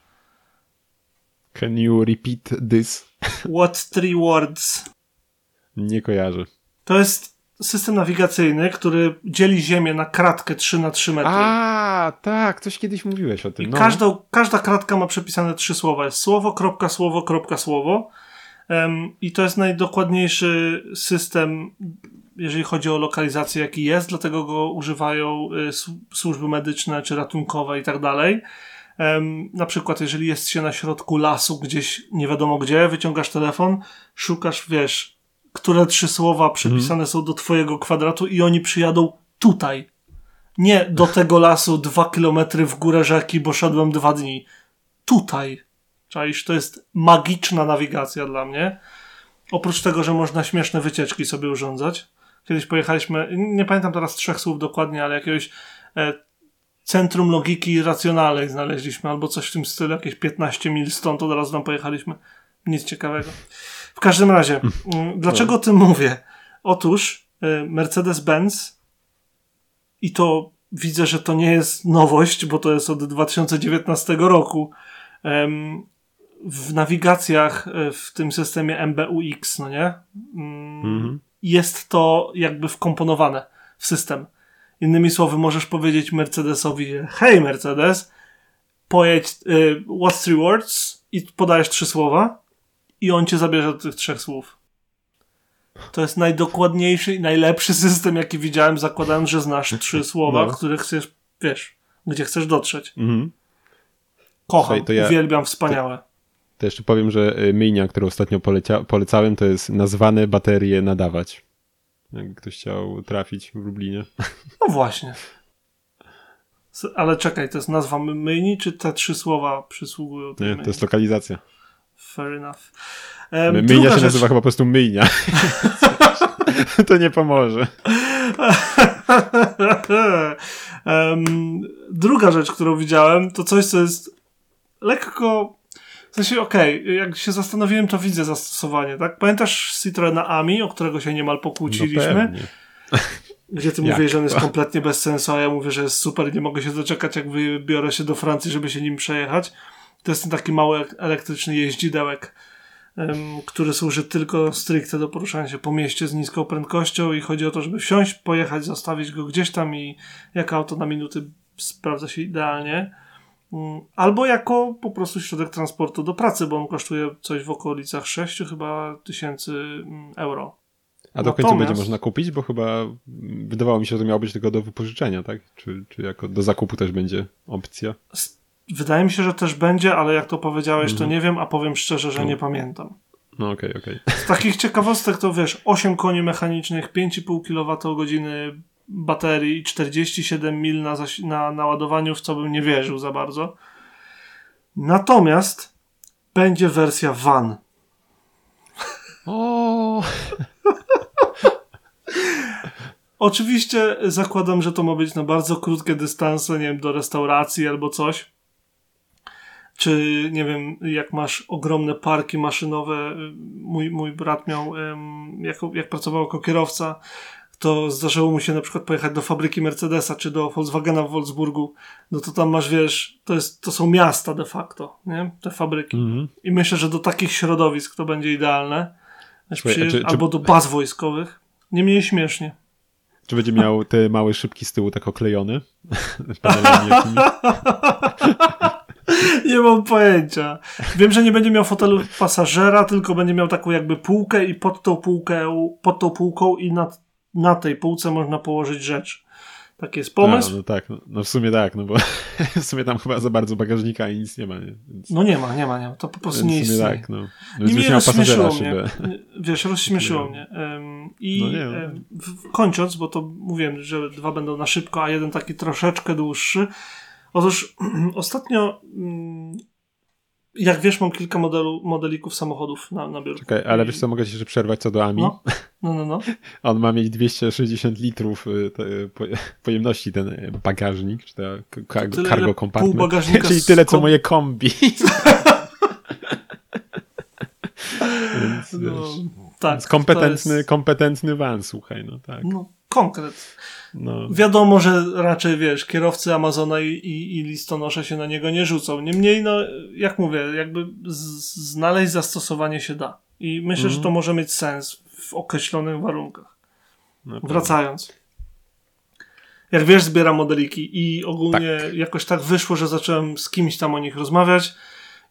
Can you repeat this? What Three Words? Nie kojarzę. To jest system nawigacyjny, który dzieli Ziemię na kratkę 3 na 3 metry. A, tak, coś kiedyś mówiłeś o tym. I no. każdą, każda kratka ma przepisane trzy słowa. Jest słowo, kropka, słowo, kropka, słowo. Um, I to jest najdokładniejszy system, jeżeli chodzi o lokalizację, jaki jest, dlatego go używają y, służby medyczne czy ratunkowe i tak dalej. Um, na przykład, jeżeli jest się na środku lasu, gdzieś nie wiadomo gdzie, wyciągasz telefon, szukasz, wiesz, które trzy słowa przypisane mm. są do twojego kwadratu i oni przyjadą tutaj. Nie do tego lasu dwa kilometry w górę rzeki, bo szedłem dwa dni. Tutaj. Czaisz, to jest magiczna nawigacja dla mnie. Oprócz tego, że można śmieszne wycieczki sobie urządzać. Kiedyś pojechaliśmy, nie pamiętam teraz trzech słów dokładnie, ale jakiegoś e, centrum logiki racjonalnej znaleźliśmy, albo coś w tym stylu, jakieś 15 mil stąd, od razu tam pojechaliśmy. Nic ciekawego. W każdym razie, mm, dlaczego o tym mówię? Otóż e, Mercedes-Benz i to widzę, że to nie jest nowość, bo to jest od 2019 roku. W nawigacjach e, w tym systemie MBUX, no nie? Mm, mhm. Jest to jakby wkomponowane w system. Innymi słowy, możesz powiedzieć Mercedesowi, hej Mercedes, pojedź, y, what's three words? I podajesz trzy słowa i on cię zabierze do tych trzech słów. To jest najdokładniejszy i najlepszy system, jaki widziałem, zakładając, że znasz trzy <laughs> słowa, no. które chcesz, wiesz, gdzie chcesz dotrzeć. Mhm. Kocham, Słuchaj, ja, uwielbiam, wspaniałe. To, to, jeszcze powiem, że y, myjnia, którą ostatnio polecia, polecałem, to jest nazwane baterie nadawać. Jak ktoś chciał trafić w Lublinie. <laughs> No właśnie. Ale czekaj, to jest nazwa myjni, czy te trzy słowa przysługują Nie, myjni? to jest lokalizacja. Fair enough. Um, myjnia się rzecz... nazywa chyba po prostu myjnia. <laughs> to nie pomoże. <laughs> um, druga rzecz, którą widziałem, to coś, co jest lekko. W sensie, okej, okay, jak się zastanowiłem, to widzę zastosowanie, tak? Pamiętasz Citroena Ami, o którego się niemal pokłóciliśmy? No <laughs> gdzie ty mówisz, że on jest kompletnie bez sensu, a ja mówię, że jest super, nie mogę się doczekać, jak wybiorę się do Francji, żeby się nim przejechać. To jest ten taki mały elektryczny jeździdełek, który służy tylko stricte do poruszania się po mieście z niską prędkością i chodzi o to, żeby wsiąść, pojechać, zostawić go gdzieś tam i jak auto na minuty sprawdza się idealnie. Um, albo jako po prostu środek transportu do pracy, bo on kosztuje coś w okolicach 6 chyba tysięcy mm, euro. A do końca będzie można kupić, bo chyba wydawało mi się, że to miało być tylko do wypożyczenia, tak? Czy, czy jako do zakupu też będzie opcja? Wydaje mi się, że też będzie, ale jak to powiedziałeś, to mhm. nie wiem, a powiem szczerze, że no. nie pamiętam. No okej, okay, okej. Okay. Z takich ciekawostek to wiesz, 8 koni mechanicznych, 5,5 kWh baterii, 47 mil na, na naładowaniu, w co bym nie wierzył za bardzo. Natomiast będzie wersja van. O. Oczywiście zakładam, że to ma być na bardzo krótkie dystanse, nie wiem, do restauracji albo coś czy nie wiem, jak masz ogromne parki maszynowe. Mój, mój brat miał, jak, jak pracował jako kierowca, to zdarzyło mu się na przykład pojechać do fabryki Mercedesa czy do Volkswagena w Wolfsburgu, no to tam masz, wiesz, to, jest, to są miasta de facto, nie? Te fabryki. Mhm. I myślę, że do takich środowisk to będzie idealne. Słuchaj, czy, albo czy... do baz wojskowych. Nie mniej śmiesznie. Czy będzie miał te małe szybki z tyłu tak oklejony? <laughs> <laughs> <laughs> Nie mam pojęcia. Wiem, że nie będzie miał fotelu pasażera, tylko będzie miał taką jakby półkę i pod tą półkę, pod tą półką i na, na tej półce można położyć rzecz. Taki jest pomysł? No, no tak, no, no, w sumie tak, no bo <laughs> w sumie tam chyba za bardzo bagażnika i nic nie ma. Nie? Więc... No nie ma, nie ma, nie ma. To po prostu nie istnieje. tak, no. no I mnie rozśmieszyło mnie. Wiesz, rozśmieszyło mnie. Um, I no um, kończąc, bo to mówiłem, że dwa będą na szybko, a jeden taki troszeczkę dłuższy. Otóż <clears throat> ostatnio, mm, jak wiesz, mam kilka modelu, modelików samochodów na, na biurku. Czekaj, ale wiesz co, mogę ci jeszcze przerwać co do AMI? No, <laughs> no, no. no. On ma mieć 260 litrów y, pojemności ten bagażnik, czy cargo, cargo compartment. <laughs> Czyli tyle, co moje kombi. <laughs> Więc, no, wiesz, tak, kompetentny, jest... kompetentny van, słuchaj, no tak. No, konkret. No. Wiadomo, że raczej wiesz, kierowcy Amazona i, i, i listonosze się na niego nie rzucą. Niemniej, no, jak mówię, jakby znaleźć zastosowanie się da. I myślę, mm. że to mhm. może mieć sens w określonych warunkach. Wracając. Jak wiesz, zbieram modeliki i ogólnie tak. jakoś tak wyszło, że zacząłem z kimś tam o nich rozmawiać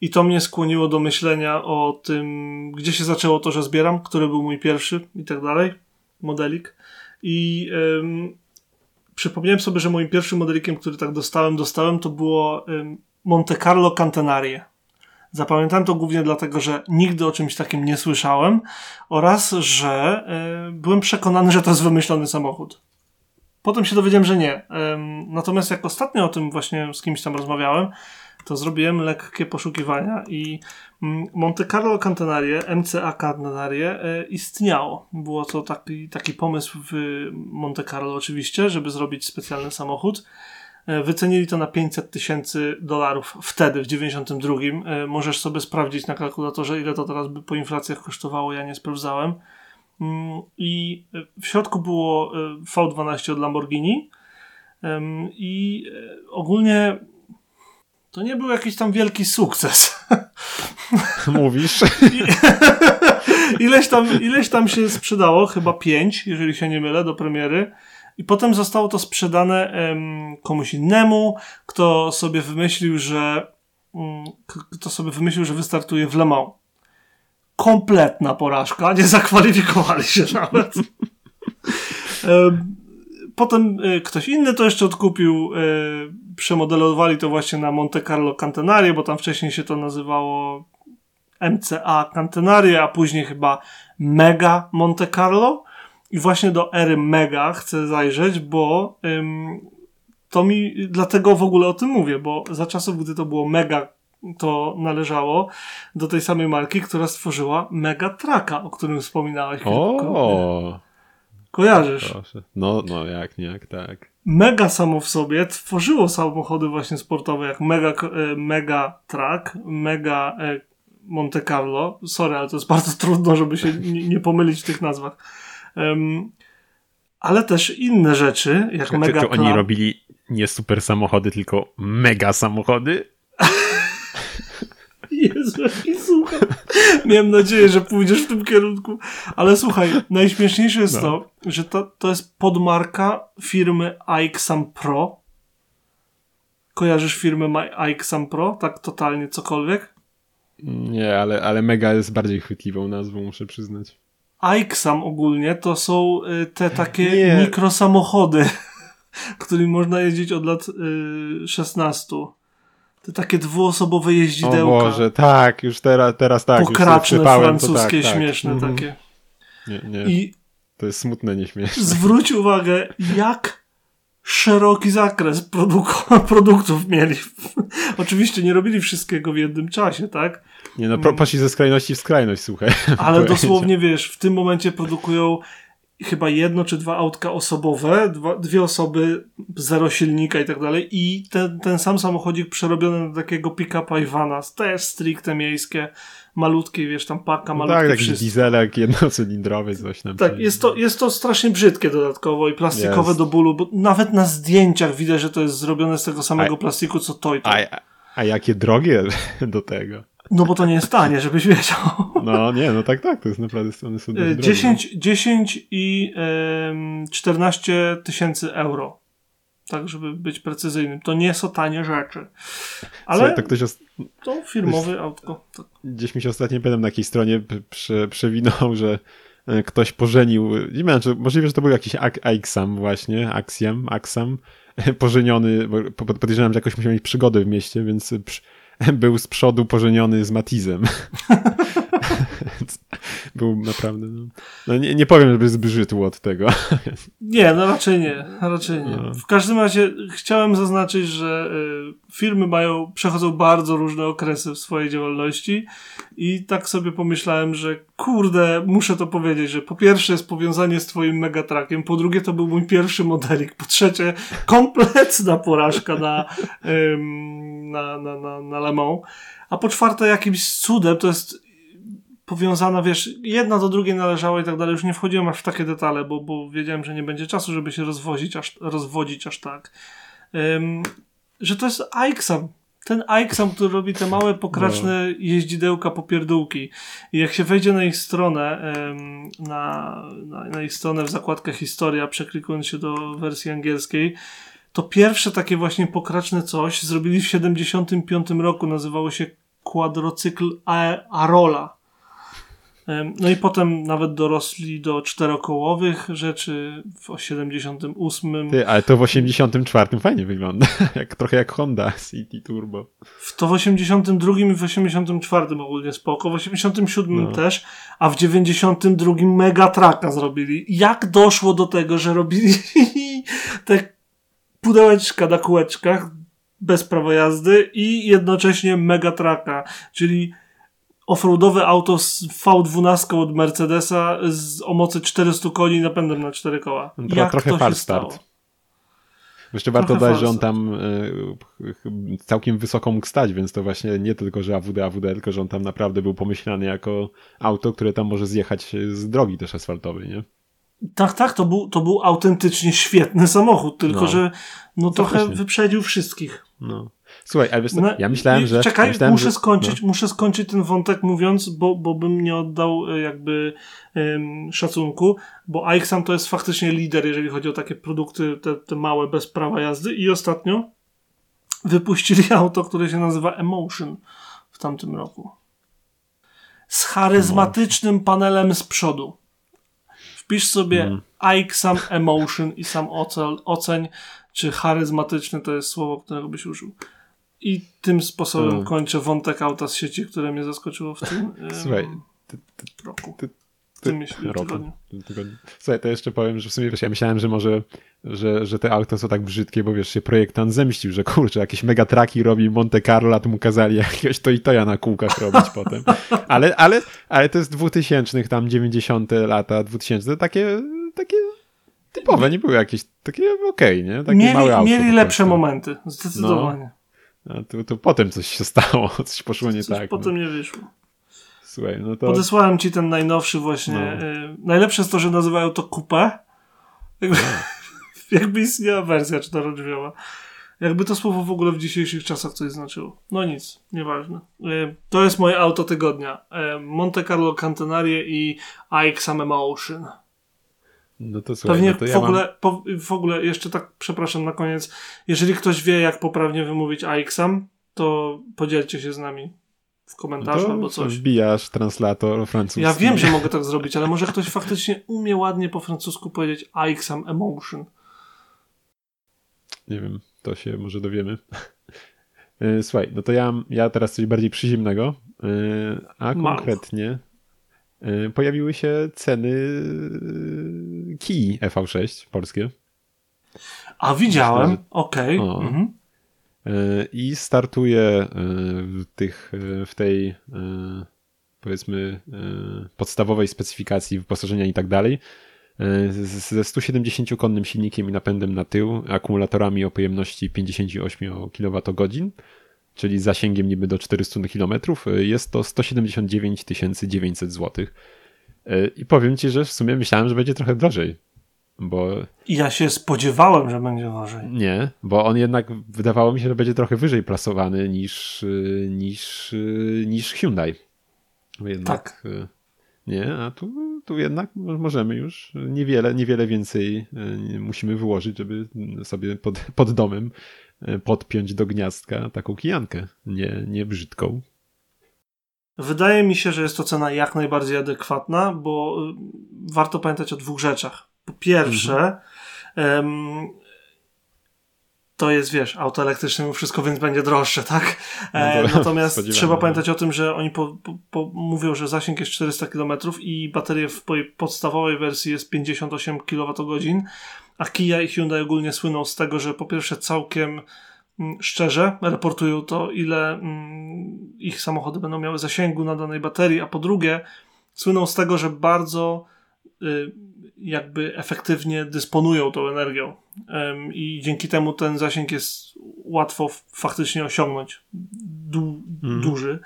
I to mnie skłoniło do myślenia o tym, gdzie się zaczęło to, że zbieram, który był mój pierwszy i tak dalej, modelik. I przypomniałem sobie, że moim pierwszym modelikiem, który tak dostałem, dostałem, to było Monte Carlo Cantenarie. Zapamiętałem to głównie dlatego, że nigdy o czymś takim nie słyszałem oraz, że y, byłem przekonany, że to jest wymyślony samochód. Potem się dowiedziałem, że nie. Ym, natomiast jak ostatnio o tym właśnie z kimś tam rozmawiałem, to zrobiłem lekkie poszukiwania i Monte Carlo Cantenarie, MCA Cantenarie e, istniało. Było to taki, taki pomysł w Monte Carlo oczywiście, żeby zrobić specjalny samochód. E, wycenili to na 500 tysięcy dolarów wtedy, w 92. E, możesz sobie sprawdzić na kalkulatorze, ile to teraz by po inflacjach kosztowało, ja nie sprawdzałem. Mm, I w środku było V12 od Lamborghini i ogólnie to nie był jakiś tam wielki sukces. <laughs> <laughs> Mówisz? <laughs> ileś, tam, ileś tam się sprzedało, chyba pięć, jeżeli się nie mylę, do premiery. I potem zostało to sprzedane um, komuś innemu, kto sobie wymyślił, że um, kto sobie wymyślił, że wystartuje w Le Mans. Kompletna porażka, nie zakwalifikowali się <laughs> nawet. potem y, ktoś inny to jeszcze odkupił, y, przemodelowali to właśnie na Monte Carlo Cantenarie, bo tam wcześniej się to nazywało MCA Cantenarie, a później chyba Mega Monte Carlo. I właśnie do ery Mega chcę zajrzeć, bo ym, to mi, dlatego w ogóle o tym mówię, bo za czasów, gdy to było Mega to należało do tej samej marki, która stworzyła Mega Traka, o którym wspominałeś. O, Kojarzysz? Proszę. No, no, jak nie, jak tak. Mega samo w sobie tworzyło samochody właśnie sportowe, jak Mega, e, mega Truck, Mega e, Monte Carlo. Sorry, ale to jest bardzo trudno, żeby się <laughs> nie, nie pomylić w tych nazwach. Um, ale też inne rzeczy, jak czy, Mega Czy, oni robili nie super samochody, tylko mega samochody? <laughs> Jezu, jaki słuchaj. Miałem nadzieję, że pójdziesz w tym kierunku. Ale słuchaj, najśmieszniejsze jest no. to, że to, to jest podmarka firmy iXam Pro. Kojarzysz firmę iXam Pro? Tak totalnie cokolwiek? Nie, ale, ale Mega jest bardziej chwytliwą nazwą, muszę przyznać. iXam ogólnie to są y, te takie Nie. mikrosamochody, <laughs> którymi można jeździć od lat 16. Y, te takie dwuosobowe jeździdełka. O Boże, tak, już teraz, teraz tak. Pokraczne, francuskie, tak, tak. śmieszne mhm. takie. Nie, nie. I to jest smutne, nieśmieszne. Zwróć uwagę, jak szeroki zakres produk- <laughs> produktów mieli. <laughs> Oczywiście nie robili wszystkiego w jednym czasie, tak? Nie no, poszli ze skrajności w skrajność, słuchaj. <laughs> Ale dosłownie, wiesz, w tym momencie produkują chyba jedno czy dwa autka osobowe, dwa, dwie osoby, zero silnika i tak dalej i ten, ten sam samochodzik przerobiony na takiego pick-upa i vana, też stricte miejskie, malutkie, wiesz, tam paka, no malutkie Tak, taki dieselek jednocylindrowy, coś tam. Tak, jest to, jest to strasznie brzydkie dodatkowo i plastikowe jest. do bólu, bo nawet na zdjęciach widać, że to jest zrobione z tego samego a, plastiku, co to i to. A, a jakie drogie <laughs> do tego. No bo to nie jest tanie, żebyś wiedział. No nie, no tak, tak, to jest naprawdę, one są 10, 10 i 14 tysięcy euro. Tak, żeby być precyzyjnym. To nie są tanie rzeczy. Ale Słuchaj, to, ktoś os... to firmowe ktoś... autko. Tak. Gdzieś mi się ostatnio pamiętam na jakiejś stronie prze, przewinął, że e, ktoś pożenił, nie wiem, czy możliwe, że to był jakiś Axam właśnie, Axiom, Axam, <laughs> pożeniony, bo podejrzewam, że jakoś musiał mieć przygody w mieście, więc <laughs> był z przodu pożeniony z Matizem. <laughs> był naprawdę. No, no nie, nie, powiem, żeby zbrzydł od tego. <laughs> nie, no raczej nie. Raczej nie. No. W każdym razie chciałem zaznaczyć, że y, firmy mają, przechodzą bardzo różne okresy w swojej działalności i tak sobie pomyślałem, że kurde, muszę to powiedzieć, że po pierwsze jest powiązanie z twoim megatrakiem, po drugie to był mój pierwszy modelik, po trzecie kompletna porażka na, ym, na, na, na, na Le Mans, a po czwarte jakimś cudem to jest powiązana, wiesz, jedna do drugiej należała i tak dalej. Już nie wchodziłem aż w takie detale, bo, bo wiedziałem, że nie będzie czasu, żeby się rozwozić aż, rozwodzić aż tak. Um, że to jest Aixam. Ten Aixam, który robi te małe, pokraczne no. jeździdełka, popierdółki. I jak się wejdzie na ich stronę, um, na, na, na ich stronę w zakładkę historia, przeklikując się do wersji angielskiej, to pierwsze takie właśnie pokraczne coś zrobili w 75 roku, nazywało się kwadrocykl Arola. No i potem nawet dorosli do czterokołowych rzeczy w 78. Ty, ale to w 84 fajnie wygląda. <laughs> jak, trochę jak Honda City Turbo. W to w 82 i w 84 ogólnie spoko, w 87 no. też, a w 92 Mega Traka zrobili. Jak doszło do tego, że robili <laughs> te pudełeczka na kółeczkach bez prawa jazdy i jednocześnie Mega Traka, czyli offroadowe auto z V12 od Mercedesa z o mocy 400 koni napędem na 4 koła. No, Jak trochę to fast start. Jeszcze warto dodać, że on tam y, całkiem wysoko mógł stać, więc to właśnie nie tylko, że AWD, AWD, tylko że on tam naprawdę był pomyślany jako auto, które tam może zjechać z drogi też asfaltowej, nie? Tak, tak, to był, to był autentycznie świetny samochód, tylko no. że no trochę wyprzedził wszystkich. No. Słuchaj, co, no, ja myślałem, że... Czekaj, myślałem, muszę że, skończyć, no. muszę skończyć ten wątek mówiąc, bo, bo bym nie oddał e, jakby um, szacunku, bo iXam to jest faktycznie lider, jeżeli chodzi o takie produkty, te, te małe, bez prawa jazdy i ostatnio wypuścili <laughs> auto, które się nazywa Emotion w tamtym roku. Z charyzmatycznym panelem z przodu. Wpisz sobie mm. iXam Emotion i sam oceń, czy charyzmatyczny to jest słowo, którego byś użył. I tym sposobem hmm. kończę wątek auta z sieci, które mnie zaskoczyło w tym <laughs> Słuchaj, ty, ty, roku. Ty, tym tygodniu. Słuchaj, to jeszcze powiem, że w sumie wiesz, ja myślałem, że może, że, że te auta są tak brzydkie, bo wiesz, się projektant zemścił, że kurczę, jakieś megatraki robi Monte Carlo, a tu mu kazali <laughs> jakiegoś to i to ja na kółkach robić potem. <laughs> Ale, ale, ale to jest 2000 tam 90 lata, 2000, takie, takie typowe, nie były jakieś takie okej, okay, nie? Takie mieli, małe auto mieli lepsze momenty, zdecydowanie. No. A tu, tu potem coś się stało, <laughs> coś poszło nie coś tak. potem no. nie wyszło. Słuchaj, no to... Podesłałem ci ten najnowszy właśnie. No. Y, najlepsze jest to, że nazywają to kupę. Jakby, no. <laughs> jakby istniała wersja czterodrzwiowa. Jakby to słowo w ogóle w dzisiejszych czasach coś znaczyło. No nic, nieważne. Y, to jest moje auto tygodnia. Y, Monte Carlo Cantenarie i iXam Emotion. No to słuchaj, Pewnie no to ja w, ogóle, mam... po, w ogóle, jeszcze tak, przepraszam na koniec, jeżeli ktoś wie, jak poprawnie wymówić AXAM, to podzielcie się z nami w komentarzu no albo coś. Wbijasz translator francuski. Ja wiem, że mogę tak zrobić, ale może ktoś faktycznie umie ładnie po francusku powiedzieć AXAM Emotion. Nie wiem, to się może dowiemy. <laughs> E, słuchaj, no to ja, ja teraz coś bardziej przyziemnego, e, a konkretnie pojawiły się ceny y, kij EV6 polskie. A widziałem, okej. Okay. Mhm. Y, I startuje w, tych, w tej powiedzmy podstawowej specyfikacji wyposażenia i tak dalej ze 170-konnym silnikiem i napędem na tył, akumulatorami o pojemności 58 kWh czyli zasięgiem niby do 400 km, y, jest to 179 900 zł. I powiem ci, że w sumie myślałem, że będzie trochę drożej. Bo... Ja się spodziewałem, że będzie drożej. Nie, bo on jednak wydawało mi się, że będzie trochę wyżej plasowany niż, y, niż, y, niż Hyundai. Jednak, tak. Nie, a tu, tu jednak możemy już niewiele, niewiele więcej musimy wyłożyć, żeby sobie pod, pod domem podpiąć do gniazdka taką kijankę, nie, nie brzydką. Wydaje mi się, że jest to cena jak najbardziej adekwatna, bo y, warto pamiętać o dwóch rzeczach. Po pierwsze, mhm. to jest, wiesz, auto elektryczne wszystko, więc będzie droższe, tak? E, no <laughs> Natomiast trzeba pamiętać o tym, że oni po, po, po mówią, że zasięg jest 400 km i bateria w podstawowej wersji jest 58 kWh a Kia i Hyundai ogólnie słyną z tego, że po pierwsze całkiem mm, szczerze raportują to, ile mm, ich samochody będą miały zasięgu na danej baterii, a po drugie słyną z tego, że bardzo y, jakby efektywnie dysponują tą energią i dzięki temu ten zasięg jest łatwo faktycznie osiągnąć du mm. duży.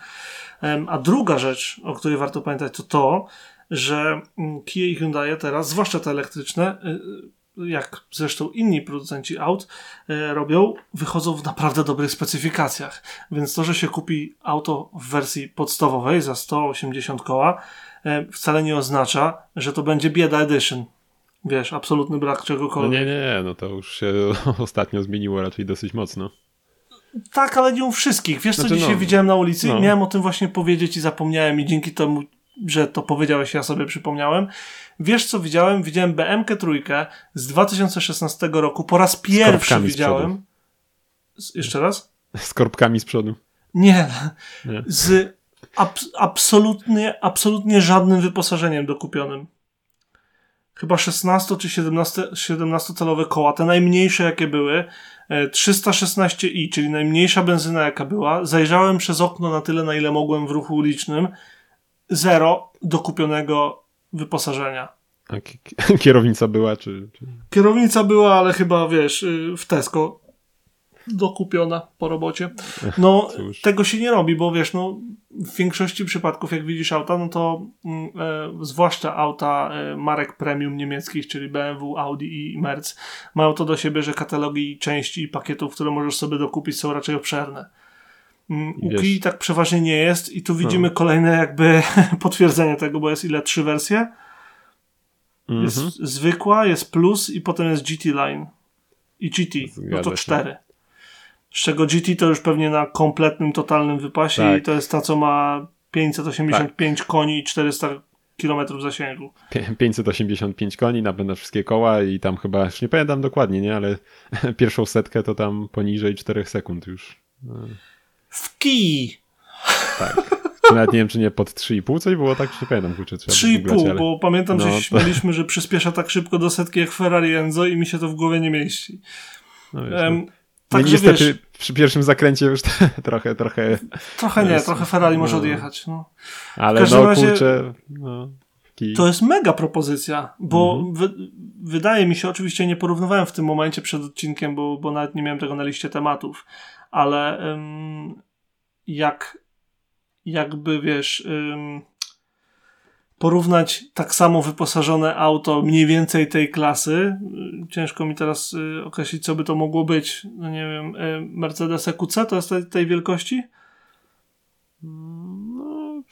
A druga rzecz, o której warto pamiętać, to to, że mm, Kia i Hyundai teraz, zwłaszcza te elektryczne, y, jak zresztą inni producenci aut e, robią, wychodzą w naprawdę dobrych specyfikacjach. Więc to, że się kupi auto w wersji podstawowej za 180 koła, e, wcale nie oznacza, że to będzie bieda edition. Wiesz, absolutny brak czegokolwiek. No nie, nie, no to już się <laughs> ostatnio zmieniło raczej dosyć mocno. Tak, ale nie u wszystkich. Wiesz, co Znaczy, dzisiaj no, widziałem na ulicy? no. Miałem o tym właśnie powiedzieć i zapomniałem i dzięki temu, że to powiedziałeś, ja sobie przypomniałem. Wiesz, co widziałem? Widziałem BMK trójkę z 2016 roku. Po raz pierwszy z widziałem. Z, jeszcze raz? Z korbkami z przodu. Nie. Nie. Z abs- absolutnie, absolutnie żadnym wyposażeniem dokupionym. Chyba 16 czy 17, 17 calowe koła, te najmniejsze jakie były, e, 316i, czyli najmniejsza benzyna jaka była. Zajrzałem przez okno na tyle, na ile mogłem w ruchu ulicznym. Zero dokupionego wyposażenia. A ki- ki- <laughs> kierownica była, czy... czy... Kierownica była, ale chyba wiesz, y, w Tesco dokupiona po robocie. No, Cóż. tego się nie robi, bo wiesz, no, w większości przypadków, jak widzisz auta, no to mm, e, zwłaszcza auta e, marek premium niemieckich, czyli BMW, Audi i Merc, mają to do siebie, że katalogi części i pakietów, które możesz sobie dokupić, są raczej obszerne. Mm, U Wiesz- Kii tak przeważnie nie jest i tu widzimy kolejne jakby <laughs> potwierdzenie tego, bo jest ile? Trzy wersje? Jest Mhm. zwykła, jest plus i potem jest GT Line. I GT. no Zgadza to się. cztery. Z czego GT to już pewnie na kompletnym, totalnym wypasie Tak. i to jest ta, co ma 585 koni i 400 km zasięgu. Pię- 585 koni, napęd na wszystkie koła i tam chyba, już nie pamiętam dokładnie, nie, ale <laughs> pierwszą setkę to tam poniżej 4 sekund już. W kij! Tak. Czy nawet nie wiem, czy nie pod 3,5 coś było, tak już nie pamiętam, kurczę, trzeba by googlać, 3,5, ale... bo pamiętam, No że się śmialiśmy, że przyspiesza tak szybko do setki jak Ferrari Enzo i mi się to w głowie nie mieści. No, wiesz, Em, no. Także niestety wiesz, przy pierwszym zakręcie już <laughs> trochę, trochę, trochę nie, jest- trochę Ferrari może no. odjechać. No. ale no razie- kurczę, no. To jest mega propozycja, bo Mhm. wy, wydaje mi się, oczywiście nie porównywałem w tym momencie przed odcinkiem, bo, bo nawet nie miałem tego na liście tematów, ale jak jakby wiesz porównać tak samo wyposażone auto mniej więcej tej klasy, y, ciężko mi teraz y, określić, co by to mogło być, no nie wiem, y, Mercedes EQC to jest tej, tej wielkości? No,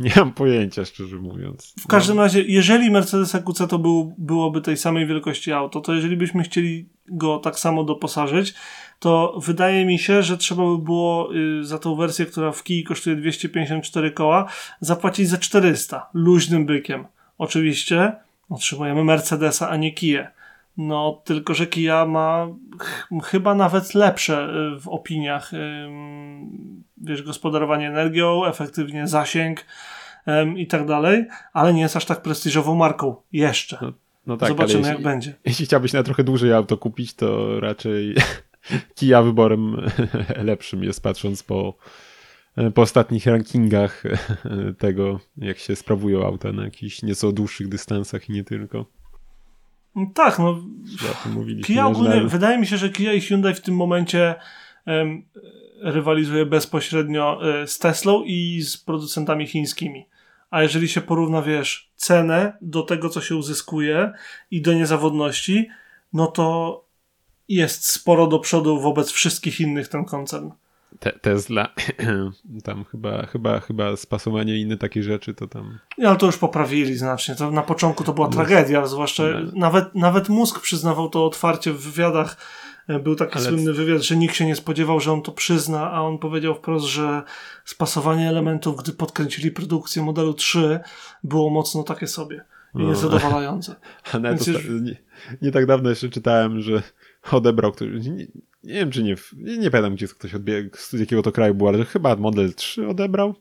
nie mam pojęcia, szczerze mówiąc. W każdym razie, jeżeli Mercedes EQC to był, byłoby tej samej wielkości auto, to jeżeli byśmy chcieli go tak samo doposażyć, to wydaje mi się, że trzeba by było y, za tą wersję, która w kij kosztuje 254 koła, zapłacić za 400 luźnym bykiem. Oczywiście otrzymujemy Mercedesa, a nie Kiję. No, tylko że Kia ma ch- chyba nawet lepsze y, w opiniach, ym, wiesz, gospodarowanie energią, efektywnie zasięg, em, i tak dalej, ale nie jest aż tak prestiżową marką. Jeszcze. No, No tak, Zobaczymy, ale jak jeśli, będzie. jeśli chciałbyś na trochę dłużej auto kupić, to raczej Kia wyborem <laughs> lepszym jest, patrząc po, po ostatnich rankingach <laughs> tego, jak się sprawują auta na jakichś nieco dłuższych dystansach i nie tylko. No Tak, no. Kia ogólnie, wydaje mi się, że Kia i Hyundai w tym momencie em, rywalizuje bezpośrednio e, z Teslą i z producentami chińskimi. A jeżeli się porówna, wiesz, cenę do tego, co się uzyskuje i do niezawodności, no to jest sporo do przodu wobec wszystkich innych ten koncern. Te, Tesla, <clears throat> tam chyba, chyba, chyba spasowanie inne takie rzeczy, to tam Nie, Ale to już poprawili znacznie. To na początku to była tragedia, zwłaszcza No. nawet, nawet Musk przyznawał to otwarcie w wywiadach. E, Był taki Ale- słynny wywiad, że nikt się nie spodziewał, że on to przyzna, a on powiedział wprost, że spasowanie elementów, gdy podkręcili produkcję modelu 3, było mocno takie sobie i No. niezadowalające. A <laughs> nawet już- nie, nie tak dawno jeszcze czytałem, że odebrał ktoś, nie, nie wiem czy nie, nie, nie pamiętam gdzie ktoś odbiegł, z jakiego to kraju był, ale że chyba Model 3 odebrał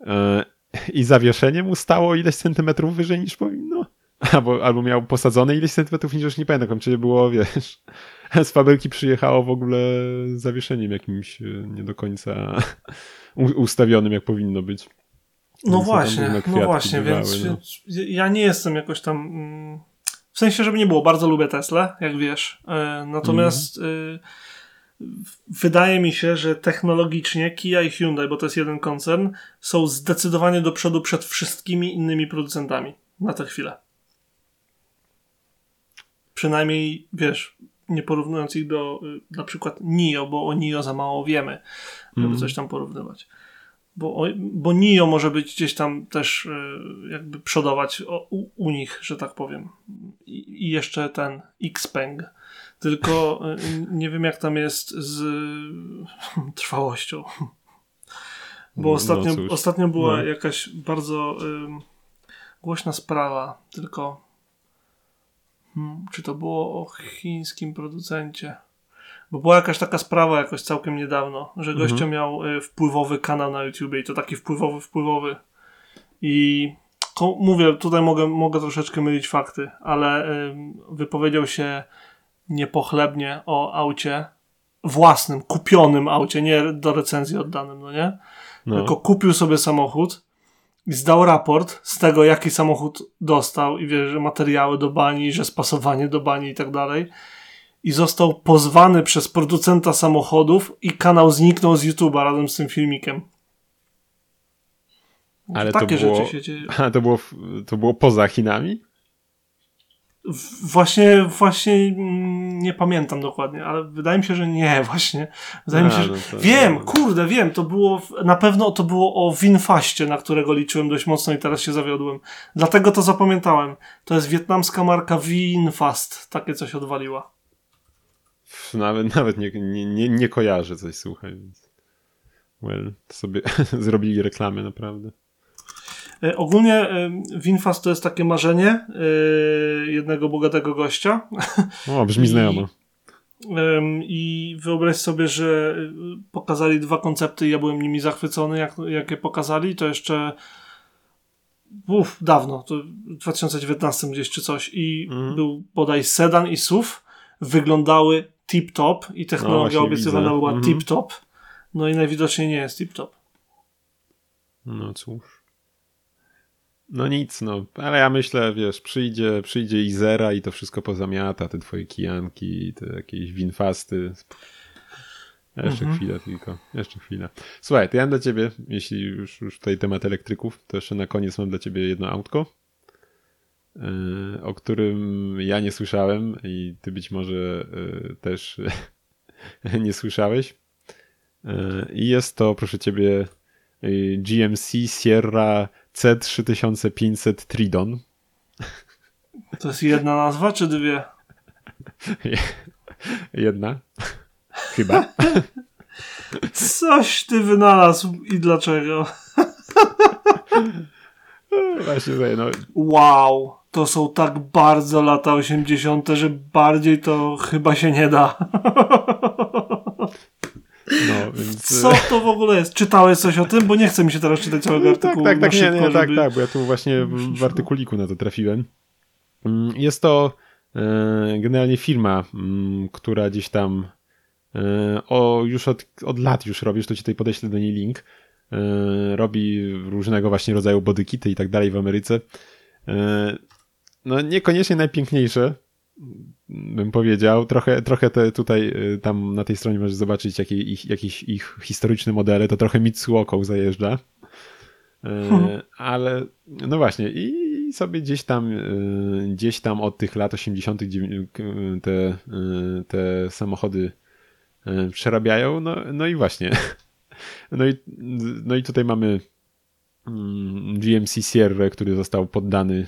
e, i zawieszenie mu stało ileś centymetrów wyżej niż powinno. Albo, albo miał posadzone ileś centymetrów niż już nie pamiętam, czy było, wiesz, <laughs> z fabryki przyjechało w ogóle z zawieszeniem jakimś e, nie do końca ustawionym jak powinno być. No Więc właśnie, no właśnie, bywały, więc, no. ja nie jestem jakoś tam. Mm, w sensie, żeby nie było, bardzo lubię Tesla, jak wiesz. E, natomiast w- wydaje mi się, że technologicznie Kia i Hyundai, bo to jest jeden koncern, są zdecydowanie do przodu przed wszystkimi innymi producentami na tę chwilę. Przynajmniej, wiesz, nie porównując ich do y, na przykład NIO, bo o NIO za mało wiemy, żeby Mhm. coś tam porównywać. Bo, bo NIO może być gdzieś tam też y, jakby przodować u, u nich, że tak powiem. I, I jeszcze ten Xpeng Tylko y, nie wiem, jak tam jest z <laughs> trwałością. Bo No ostatnio, cóż. ostatnio była No. jakaś bardzo głośna sprawa, tylko hmm, czy to było o chińskim producencie? Bo była jakaś taka sprawa jakoś całkiem niedawno, że gościu Mhm. miał y, wpływowy kanał na YouTube i to taki wpływowy, wpływowy. I mówię, tutaj mogę, mogę troszeczkę mylić fakty, ale ym, wypowiedział się niepochlebnie o aucie własnym, kupionym aucie, nie do recenzji oddanym, no nie? No. Tylko kupił sobie samochód i zdał raport z tego, jaki samochód dostał i wie, że materiały do bani, że spasowanie do bani i tak dalej. I został pozwany przez producenta samochodów i kanał zniknął z YouTube'a razem z tym filmikiem. Ale to Takie było- rzeczy się dzieją. <laughs> To było, to było poza Chinami? Właśnie, właśnie mm, nie pamiętam dokładnie, ale wydaje mi się, że nie, <laughs> właśnie. Wydaje mi A, się, że... no to- Wiem, kurde, wiem, to było, na pewno to było o Winfaście, na którego liczyłem dość mocno i teraz się zawiodłem. Dlatego to zapamiętałem. To jest wietnamska marka Winfast, takie coś odwaliła. Nawet, <laughs> nawet nie, nie, nie, nie kojarzę coś, słuchaj. Więc... Well, to sobie <laughs> zrobili reklamy naprawdę. E, ogólnie e, Winfast to jest takie marzenie e, jednego bogatego gościa, O, brzmi I- znajomo. I wyobraź sobie, że pokazali dwa koncepty i ja byłem nimi zachwycony, jak, jak je pokazali. To jeszcze uf, dawno, to w 2019 gdzieś czy coś. I Mhm. był bodaj sedan i SUV. Wyglądały tip-top i No, technologia właśnie obiecywana była Mhm. tip-top. No i najwidoczniej nie jest tip-top. No cóż. No nic, no. Ale ja myślę, wiesz, przyjdzie, przyjdzie Izera i to wszystko pozamiata, te twoje kijanki, te jakieś winfasty. Jeszcze Mhm. chwilę tylko, jeszcze chwilę. Słuchaj, to ja mam dla ciebie, jeśli już, już tutaj temat elektryków, to jeszcze na koniec mam dla ciebie jedno autko, o którym ja nie słyszałem i ty być może yy, też <laughs> nie słyszałeś. Yy, I jest to, proszę ciebie, GMC Sierra C3500 Tridon. To jest jedna nazwa, czy dwie? <laughs> Jedna. Chyba. <laughs> Coś ty wynalazł i dlaczego? Właśnie no. Wow, to są tak bardzo lata 80., że bardziej to chyba się nie da. no <laughs> więc, Co to w ogóle jest? Czytałeś coś o tym? Bo nie chce mi się teraz czytać całego tak, artykułu. tak, tak, nie, szybko, nie, tak, żeby- tak, bo ja tu właśnie w, w artykuliku na to trafiłem. Mm, Jest to e, generalnie firma, mm, która gdzieś tam e, o, już od, od lat już robisz, to ci tutaj podeślę do niej link. E, robi różnego właśnie rodzaju bodykity i tak dalej w Ameryce. E, no niekoniecznie najpiękniejsze, bym powiedział. Trochę, trochę te tutaj, y, tam na tej stronie możesz zobaczyć jakie ich, jakieś ich historyczne modele, to trochę Mitsuoką zajeżdża. Mhm. <laughs> Ale no właśnie i sobie gdzieś tam y, gdzieś tam od tych lat 80. dziewię- k- te, y, te samochody przerabiają. No, no i właśnie. <laughs> No i, no i tutaj mamy mm, GMC Sierra, który został poddany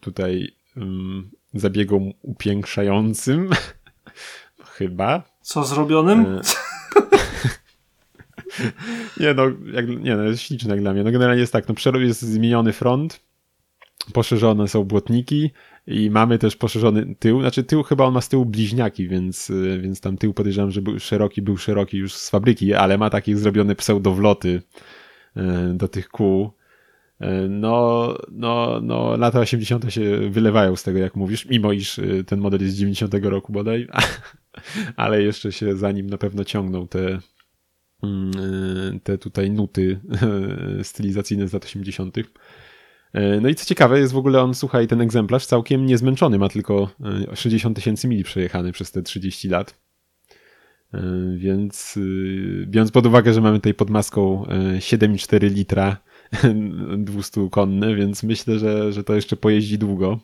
tutaj ym, zabiegom upiększającym. <laughs> Chyba. Co zrobionym? E, <laughs> nie no, jak, nie no, jest śliczny jak dla mnie. No generalnie jest tak, no przero- jest zmieniony front, poszerzone są błotniki i mamy też poszerzony tył. Znaczy tył chyba on ma z tyłu bliźniaki, więc, y, więc tam tył podejrzewam, że był szeroki, był szeroki już z fabryki, ale ma takie zrobione pseudowloty y, do tych kół. Y, No, no, no, lata 80. się wylewają z tego, jak mówisz, mimo iż y, ten model jest z 90 roku bodaj, <laughs> ale jeszcze się za nim na pewno ciągną te, mm, y, te tutaj nuty <laughs> stylizacyjne z lat 80. Y, No i co ciekawe, jest w ogóle on, słuchaj, ten egzemplarz całkiem niezmęczony, ma tylko y, 60 tysięcy mili przejechany przez te 30 lat. Więc biorąc pod uwagę, że mamy tutaj pod maską y, 7,4 litra 200 konny, więc myślę, że, że to jeszcze pojeździ długo.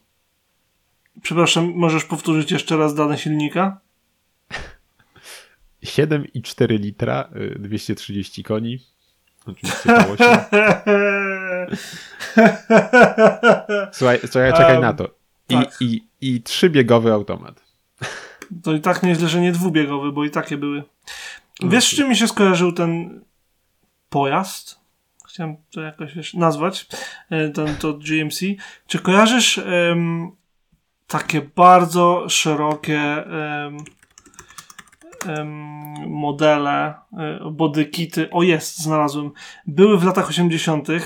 Przepraszam, możesz powtórzyć jeszcze raz dane silnika? 7,4 litra, y, 230 koni. Oczywiście 8. <laughs> Słuchaj, słuchaj czekaj Um, na to. I, tak. i, I trzybiegowy automat. To i tak nieźle, że nie dwubiegowy, bo i takie były. Wiesz, z czym mi się skojarzył ten pojazd? Chciałem to jakoś nazwać, e, ten, to GMC. Czy kojarzysz um, takie bardzo szerokie um, modele, e, bodykity, o jest, znalazłem, były w latach 80. Mm,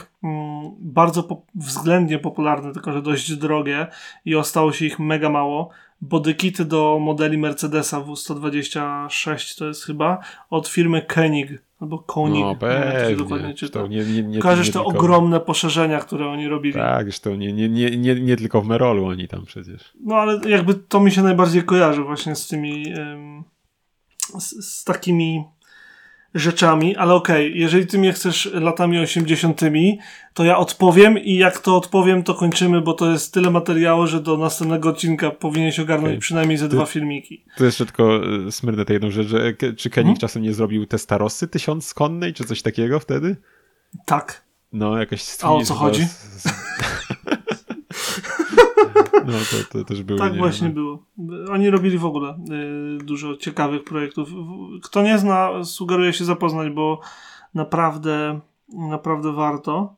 bardzo po, względnie popularne, tylko że dość drogie i ostało się ich mega mało. Bodykity do modeli Mercedesa W126 to jest chyba od firmy Koenig albo Koenig. No pewnie. dokładnie czytam. Nie, nie, nie, Kojarzysz te ogromne poszerzenia, które oni robili. Tak, zresztą nie, nie, nie, nie, nie tylko w Merolu oni tam przecież. No ale jakby to mi się najbardziej kojarzy właśnie z tymi z, z takimi rzeczami, ale okej, okay, jeżeli ty mnie chcesz latami 80., to ja odpowiem i jak to odpowiem, to kończymy, bo to jest tyle materiału, że do następnego odcinka powinieneś ogarnąć okay. przynajmniej ze dwa filmiki. To jeszcze tylko e, smyrnę tę jedną rzecz, że czy Kenik hmm? czasem nie zrobił Testarosy tysiąc konnej, czy coś takiego wtedy? Tak. No, jakaś... A o co chodzi? Z... No to, to też było. Tak właśnie było. Oni robili w ogóle y, dużo ciekawych projektów. Kto nie zna, sugeruję się zapoznać, bo naprawdę, naprawdę warto.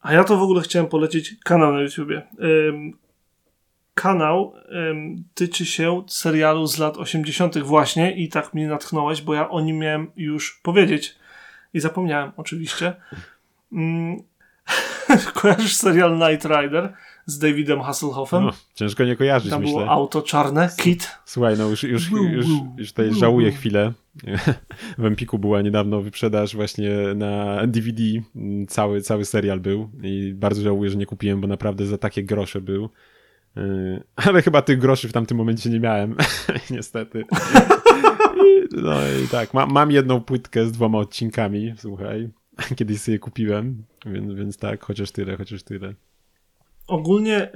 A ja to w ogóle chciałem polecić kanał na YouTubie. Kanał tyczy się serialu z lat 80. właśnie i tak mnie natchnąłeś, bo ja o nim miałem już powiedzieć i zapomniałem oczywiście. Mm, <laughs> kojarzysz serial Night Rider? Z Davidem Hasselhoffem. No, ciężko nie kojarzyć, Tam myślę. było auto czarne, kit. Słuchaj, no już, już, już, już tutaj żałuję chwilę. <laughs> W Empiku była niedawno wyprzedaż właśnie na DVD. Cały, cały serial był i bardzo żałuję, że nie kupiłem, bo naprawdę za takie grosze był. Yy, ale chyba tych groszy w tamtym momencie nie miałem, <laughs> niestety. No i tak, ma, mam jedną płytkę z dwoma odcinkami, słuchaj. Kiedyś sobie kupiłem, więc, więc tak, chociaż tyle, chociaż tyle ogólnie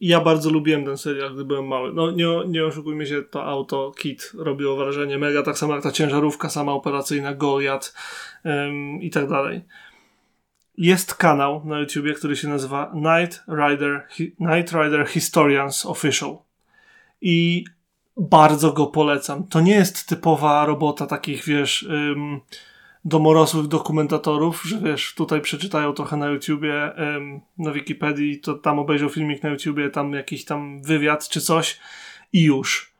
ja bardzo lubiłem ten serial, gdy byłem mały. No nie, nie oszukujmy się, to auto Kit robiło wrażenie mega, tak samo jak ta ciężarówka sama operacyjna, Goliath ym, i tak dalej. Jest kanał na YouTubie, który się nazywa Night Rider, Hi Night Rider Historians Official. I bardzo go polecam. To nie jest typowa robota takich, wiesz... domorosłych dokumentatorów, że wiesz, tutaj przeczytają trochę na YouTubie, na Wikipedii, to tam obejrzą filmik na YouTubie, tam jakiś tam wywiad czy coś i już.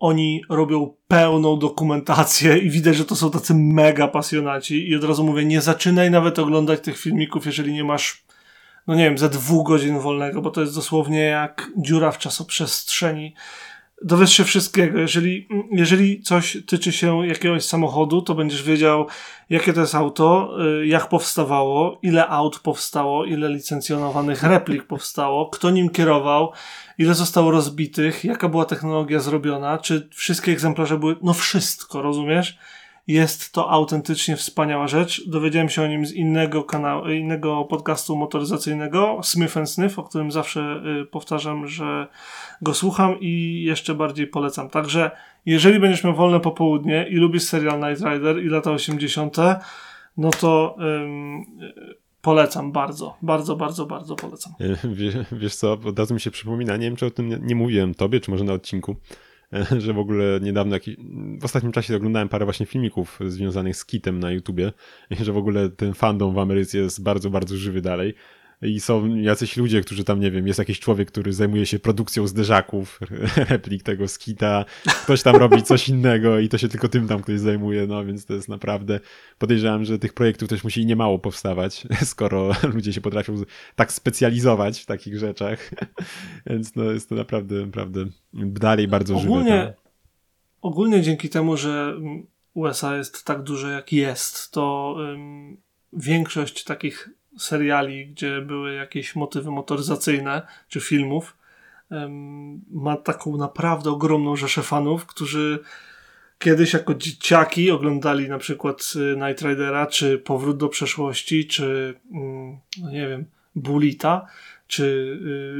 Oni robią pełną dokumentację i widać, że to są tacy mega pasjonaci i od razu mówię, nie zaczynaj nawet oglądać tych filmików, jeżeli nie masz no nie wiem, ze dwóch godzin wolnego, bo to jest dosłownie jak dziura w czasoprzestrzeni dowiesz się wszystkiego. Jeżeli, jeżeli coś tyczy się jakiegoś samochodu, to będziesz wiedział, jakie to jest auto, y, jak powstawało, ile aut powstało, ile licencjonowanych replik powstało, kto nim kierował, ile zostało rozbitych, jaka była technologia zrobiona, czy wszystkie egzemplarze były, no wszystko, rozumiesz? Jest to autentycznie wspaniała rzecz. Dowiedziałem się o nim z innego kanału, innego podcastu motoryzacyjnego, Smith Sniff, o którym zawsze y, powtarzam, że go słucham i jeszcze bardziej polecam. Także jeżeli będziesz miał wolne popołudnie i lubisz serial Night Rider i lata 80., no to ym, polecam bardzo, bardzo, bardzo, bardzo polecam. <laughs> Wiesz, wiesz co, od razu mi się przypomina, nie wiem czy o tym nie, nie mówiłem tobie, czy może na odcinku, <laughs> że w ogóle niedawno, w ostatnim czasie oglądałem parę właśnie filmików związanych z kitem na YouTubie że w ogóle ten fandom w Ameryce jest bardzo, bardzo żywy dalej i są jacyś ludzie, którzy tam, nie wiem, jest jakiś człowiek, który zajmuje się produkcją zderzaków, <laughs> replik tego skita, ktoś tam robi coś innego i to się tylko tym tam ktoś zajmuje, no więc to jest naprawdę, podejrzewam, że tych projektów też musi niemało powstawać, <laughs> skoro <laughs> ludzie się potrafią tak specjalizować w takich rzeczach, więc no jest to naprawdę, naprawdę dalej bardzo ogólnie, żywe. Ogólnie dzięki temu, że USA jest tak duże jak jest, to większość takich seriali, gdzie były jakieś motywy motoryzacyjne, czy filmów, ma taką naprawdę ogromną rzeszę fanów, którzy kiedyś jako dzieciaki oglądali na przykład y, Night Ridera, czy Powrót do przeszłości, czy mm, no nie wiem, Bulita, czy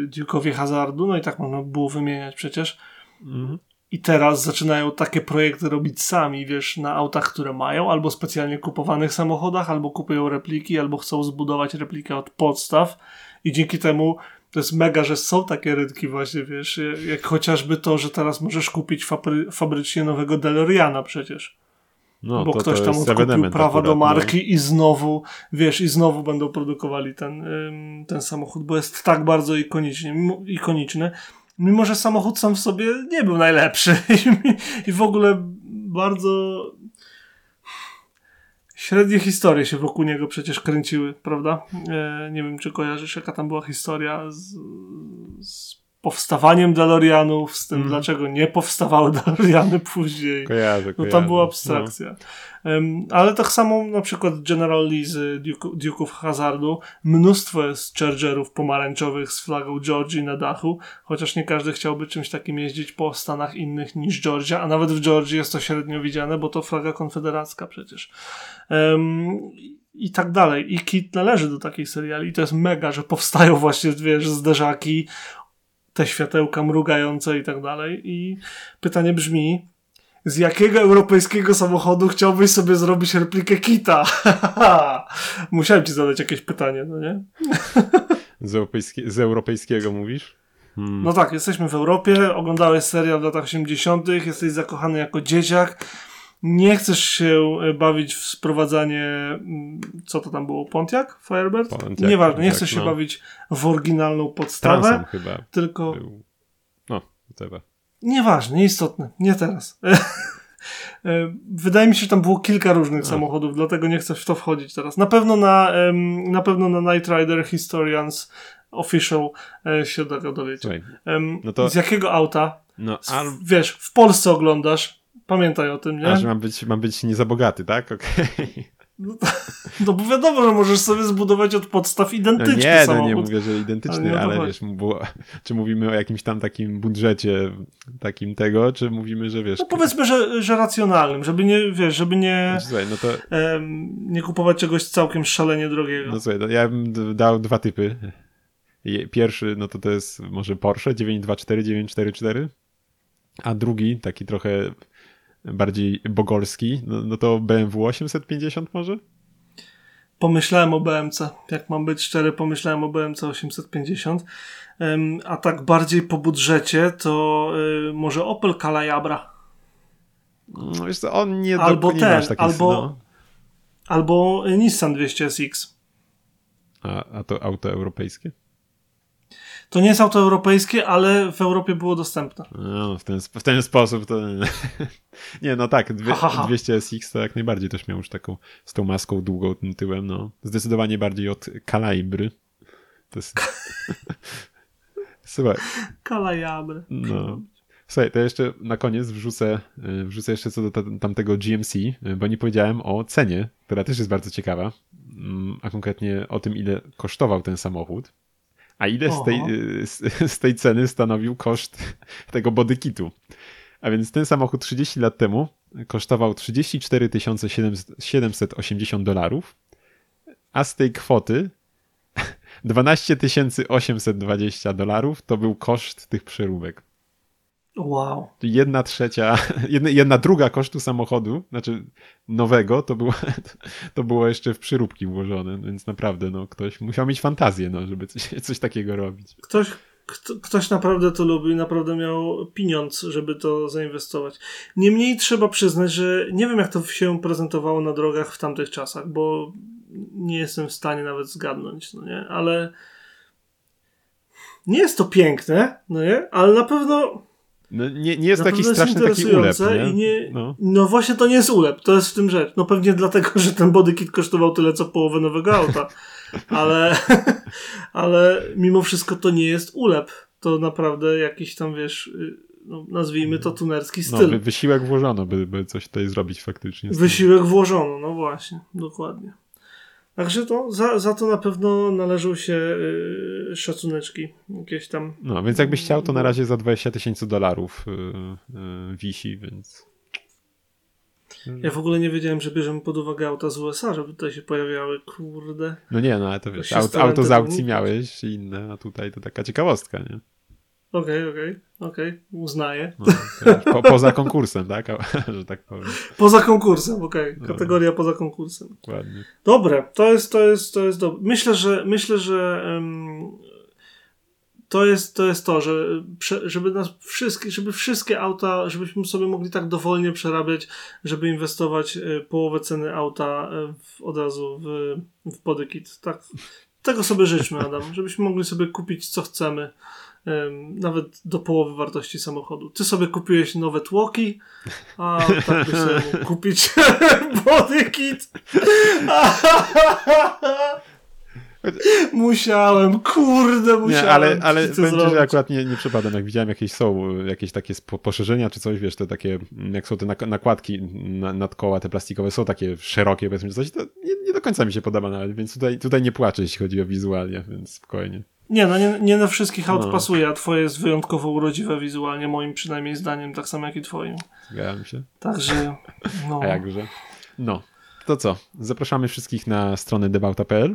y, Dziłkowie Hazardu, no i tak można było wymieniać przecież. Mhm. I teraz zaczynają takie projekty robić sami, wiesz, na autach, które mają, albo specjalnie kupowanych samochodach, albo kupują repliki, albo chcą zbudować replikę od podstaw i dzięki temu to jest mega, że są takie rynki właśnie, wiesz, jak chociażby to, że teraz możesz kupić fabry, fabrycznie nowego DeLoreana przecież. No, bo to, ktoś to tam odkupił prawa akurat, do no. marki no. i znowu, wiesz, i znowu będą produkowali ten, ten samochód, bo jest tak bardzo ikoniczny, ikoniczny mimo że samochód sam w sobie nie był najlepszy <laughs> i w ogóle bardzo średnie historie się wokół niego przecież kręciły, prawda? E, nie wiem, czy kojarzysz, jaka tam była historia z, z powstawaniem DeLoreanów, z tym, mm. dlaczego nie powstawały <laughs> DeLoreany później. Kojarzę, kojarzę. No tam była abstrakcja. No. Um, ale tak samo na przykład General Lee z Duke, Duke'ów Hazardu, mnóstwo jest Chargerów pomarańczowych z flagą Georgii na dachu, chociaż nie każdy chciałby czymś takim jeździć po Stanach innych niż Georgia, a nawet w Georgii jest to średnio widziane, bo to flaga konfederacka przecież. Um, i tak dalej. I Kit należy do takiej seriali i to jest mega, że powstają właśnie, wiesz, zderzaki te światełka mrugające i tak dalej. I pytanie brzmi, z jakiego europejskiego samochodu chciałbyś sobie zrobić replikę Kita? <laughs> Musiałem ci zadać jakieś pytanie, no nie? z, europejski z europejskiego mówisz? Hmm. No tak, jesteśmy w Europie, oglądałeś serial w latach 80., jesteś zakochany jako dzieciak nie chcesz się e, bawić w sprowadzanie, mm, co to tam było, Pontiac? Firebird? Pontiac, Nieważne, nie chcesz no. się bawić w oryginalną podstawę. Transam chyba. Tylko... Był. No, whatever. Nieważne, nieistotne, nie teraz. <laughs> E, wydaje mi się, że tam było kilka różnych samochodów, dlatego nie chcę w to wchodzić teraz. Na pewno na, na pewno na Night Rider Historians Official e, się dowiecie. no to... Z jakiego auta? No, al... Wiesz, w Polsce oglądasz, Pamiętaj o tym, nie? A, że mam być, mam być nie za bogaty, tak? Okej. Okay. No, no bo wiadomo, że możesz sobie zbudować od podstaw identyczny no nie, samochód. No nie mówię, że identyczny, ale, ale wiesz, było, czy mówimy o jakimś tam takim budżecie takim tego, czy mówimy, że wiesz... No powiedzmy, że, że racjonalnym, żeby nie, wiesz, żeby nie słuchaj, no to... nie kupować czegoś całkiem szalenie drogiego. No słuchaj, no, ja bym dał dwa typy. Pierwszy, no to to jest może Porsche 924, 944, a drugi, taki trochę bardziej bogolski, no, no to BMW 850 może? Pomyślałem o BMC. Jak mam być szczery, pomyślałem o BMC 850. Um, a tak bardziej po budżecie, to y, może Opel Calajabra. No wiesz co, on nie albo nie ten, albo, no. albo Nissan 200SX. A, a to auto europejskie? To nie jest auto europejskie, ale w Europie było dostępne. No, w, ten, w ten sposób to... <laughs> nie, no tak, dwie, 200 SX to jak najbardziej też miał już taką, z tą maską długą tym tyłem, no. Zdecydowanie bardziej od Kalibry. To jest... <laughs> Słuchaj. Kalajabry. No. Słuchaj, to jeszcze na koniec wrzucę, y, wrzucę jeszcze co do tamtego GMC, y, bo nie powiedziałem o cenie, która też jest bardzo ciekawa, mm, a konkretnie o tym, ile kosztował ten samochód. A ile z tej, z, z tej ceny stanowił koszt tego bodykitu? A więc ten samochód 30 lat temu kosztował 34 780 dolarów, a z tej kwoty 12 820 dolarów to był koszt tych przeróbek. Wow. Jedna trzecia, <laughs> jedna, jedna druga kosztu samochodu, znaczy nowego, to było, <laughs> to było jeszcze w przyróbki włożone, więc naprawdę no, ktoś musiał mieć fantazję, no, żeby coś, <laughs> coś takiego robić. Ktoś, kto, ktoś naprawdę to lubi, naprawdę miał pieniądz, żeby to zainwestować. Niemniej trzeba przyznać, że nie wiem, jak to się prezentowało na drogach w tamtych czasach, bo nie jestem w stanie nawet zgadnąć, no nie? Ale nie jest to piękne, no nie? Ale na pewno no, nie, nie jest taki straszny taki ulep, nie? nie no. no. właśnie to nie jest ulep, to jest w tym rzecz. No pewnie dlatego, że ten bodykit kosztował tyle, co połowę nowego auta. ale, <laughs> ale mimo wszystko to nie jest ulep. To naprawdę jakiś tam, wiesz, y, no, nazwijmy to tunerski no, styl. No, wysiłek włożono, by, by coś tutaj zrobić faktycznie. Wysiłek włożono, no właśnie, dokładnie. Także to, za, za to na pewno należą się yy, szacuneczki jakieś tam. No, więc jakbyś chciał, to na razie za 20 tysięcy dolarów yy, yy, wisi, więc... Ja w ogóle nie wiedziałem, że bierzemy pod uwagę auta z USA, żeby tutaj się pojawiały, kurde. No nie, no ale to wiesz, auto, auto z aukcji miałeś i inne, a tutaj to taka ciekawostka, nie? Okej, okay, okej, okay, okej, okay. uznaję. No, po, poza konkursem, tak? <laughs> że tak powiem. Poza konkursem, okej. Okay. Kategoria no. poza konkursem. Dokładnie. Dobre, to jest, to jest, to jest dobre. Myślę, że myślę, że um, to jest, to jest to, że żeby nas wszystkie, żeby wszystkie auta, żebyśmy sobie mogli tak dowolnie przerabiać, żeby inwestować y, połowę ceny auta y, w, od razu w, w bodykit. Tak, tego sobie życzmy, Adam, żebyśmy mogli sobie kupić co chcemy nawet do połowy wartości samochodu. Ty sobie kupiłeś nowe tłoki, a tak byś sobie mógł <laughs> kupić <laughs> body kit. <laughs> Musiałem, kurde, musiałem. Nie, ale ale będzie, że akurat nie, nie przypadam. Jak widziałem jakieś są, jakieś takie poszerzenia czy coś, wiesz, te takie, jak są te nakładki nad koła, te plastikowe, są takie szerokie, powiedzmy, coś, to nie, nie do końca mi się podoba nawet, więc tutaj, tutaj nie płaczę, jeśli chodzi o wizualnie, więc spokojnie. Nie, no nie, nie na wszystkich aut no. pasuje, a twoje jest wyjątkowo urodziwe wizualnie, moim przynajmniej zdaniem, tak samo jak i twoim. Zgadzam się. Także, no. A jakże. No, to co? Zapraszamy wszystkich na stronę debauta.pl,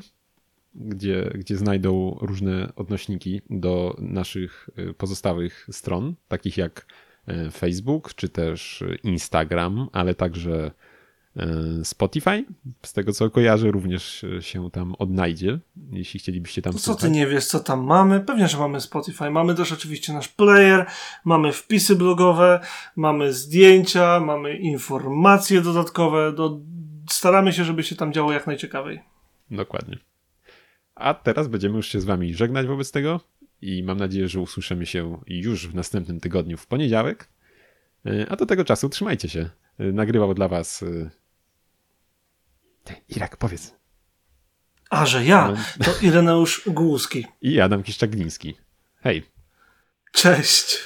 gdzie, gdzie znajdą różne odnośniki do naszych y, pozostałych stron, takich jak y, Facebook, czy też Instagram, ale także Spotify, z tego co kojarzę, również się tam odnajdzie, jeśli chcielibyście tam to Co ty nie wiesz, co tam mamy? Pewnie, że mamy Spotify. Mamy też oczywiście nasz player, mamy wpisy blogowe, mamy zdjęcia, mamy informacje dodatkowe. Do... Staramy się, żeby się tam działo jak najciekawiej. Dokładnie. A teraz będziemy już się z wami żegnać wobec tego i mam nadzieję, że usłyszymy się już w następnym tygodniu w poniedziałek. E, a do tego czasu trzymajcie się. E, nagrywał dla was Irak, powiedz. A, że ja, to Ireneusz Głuski. I Adam Kiszczagliński. Hej. Cześć.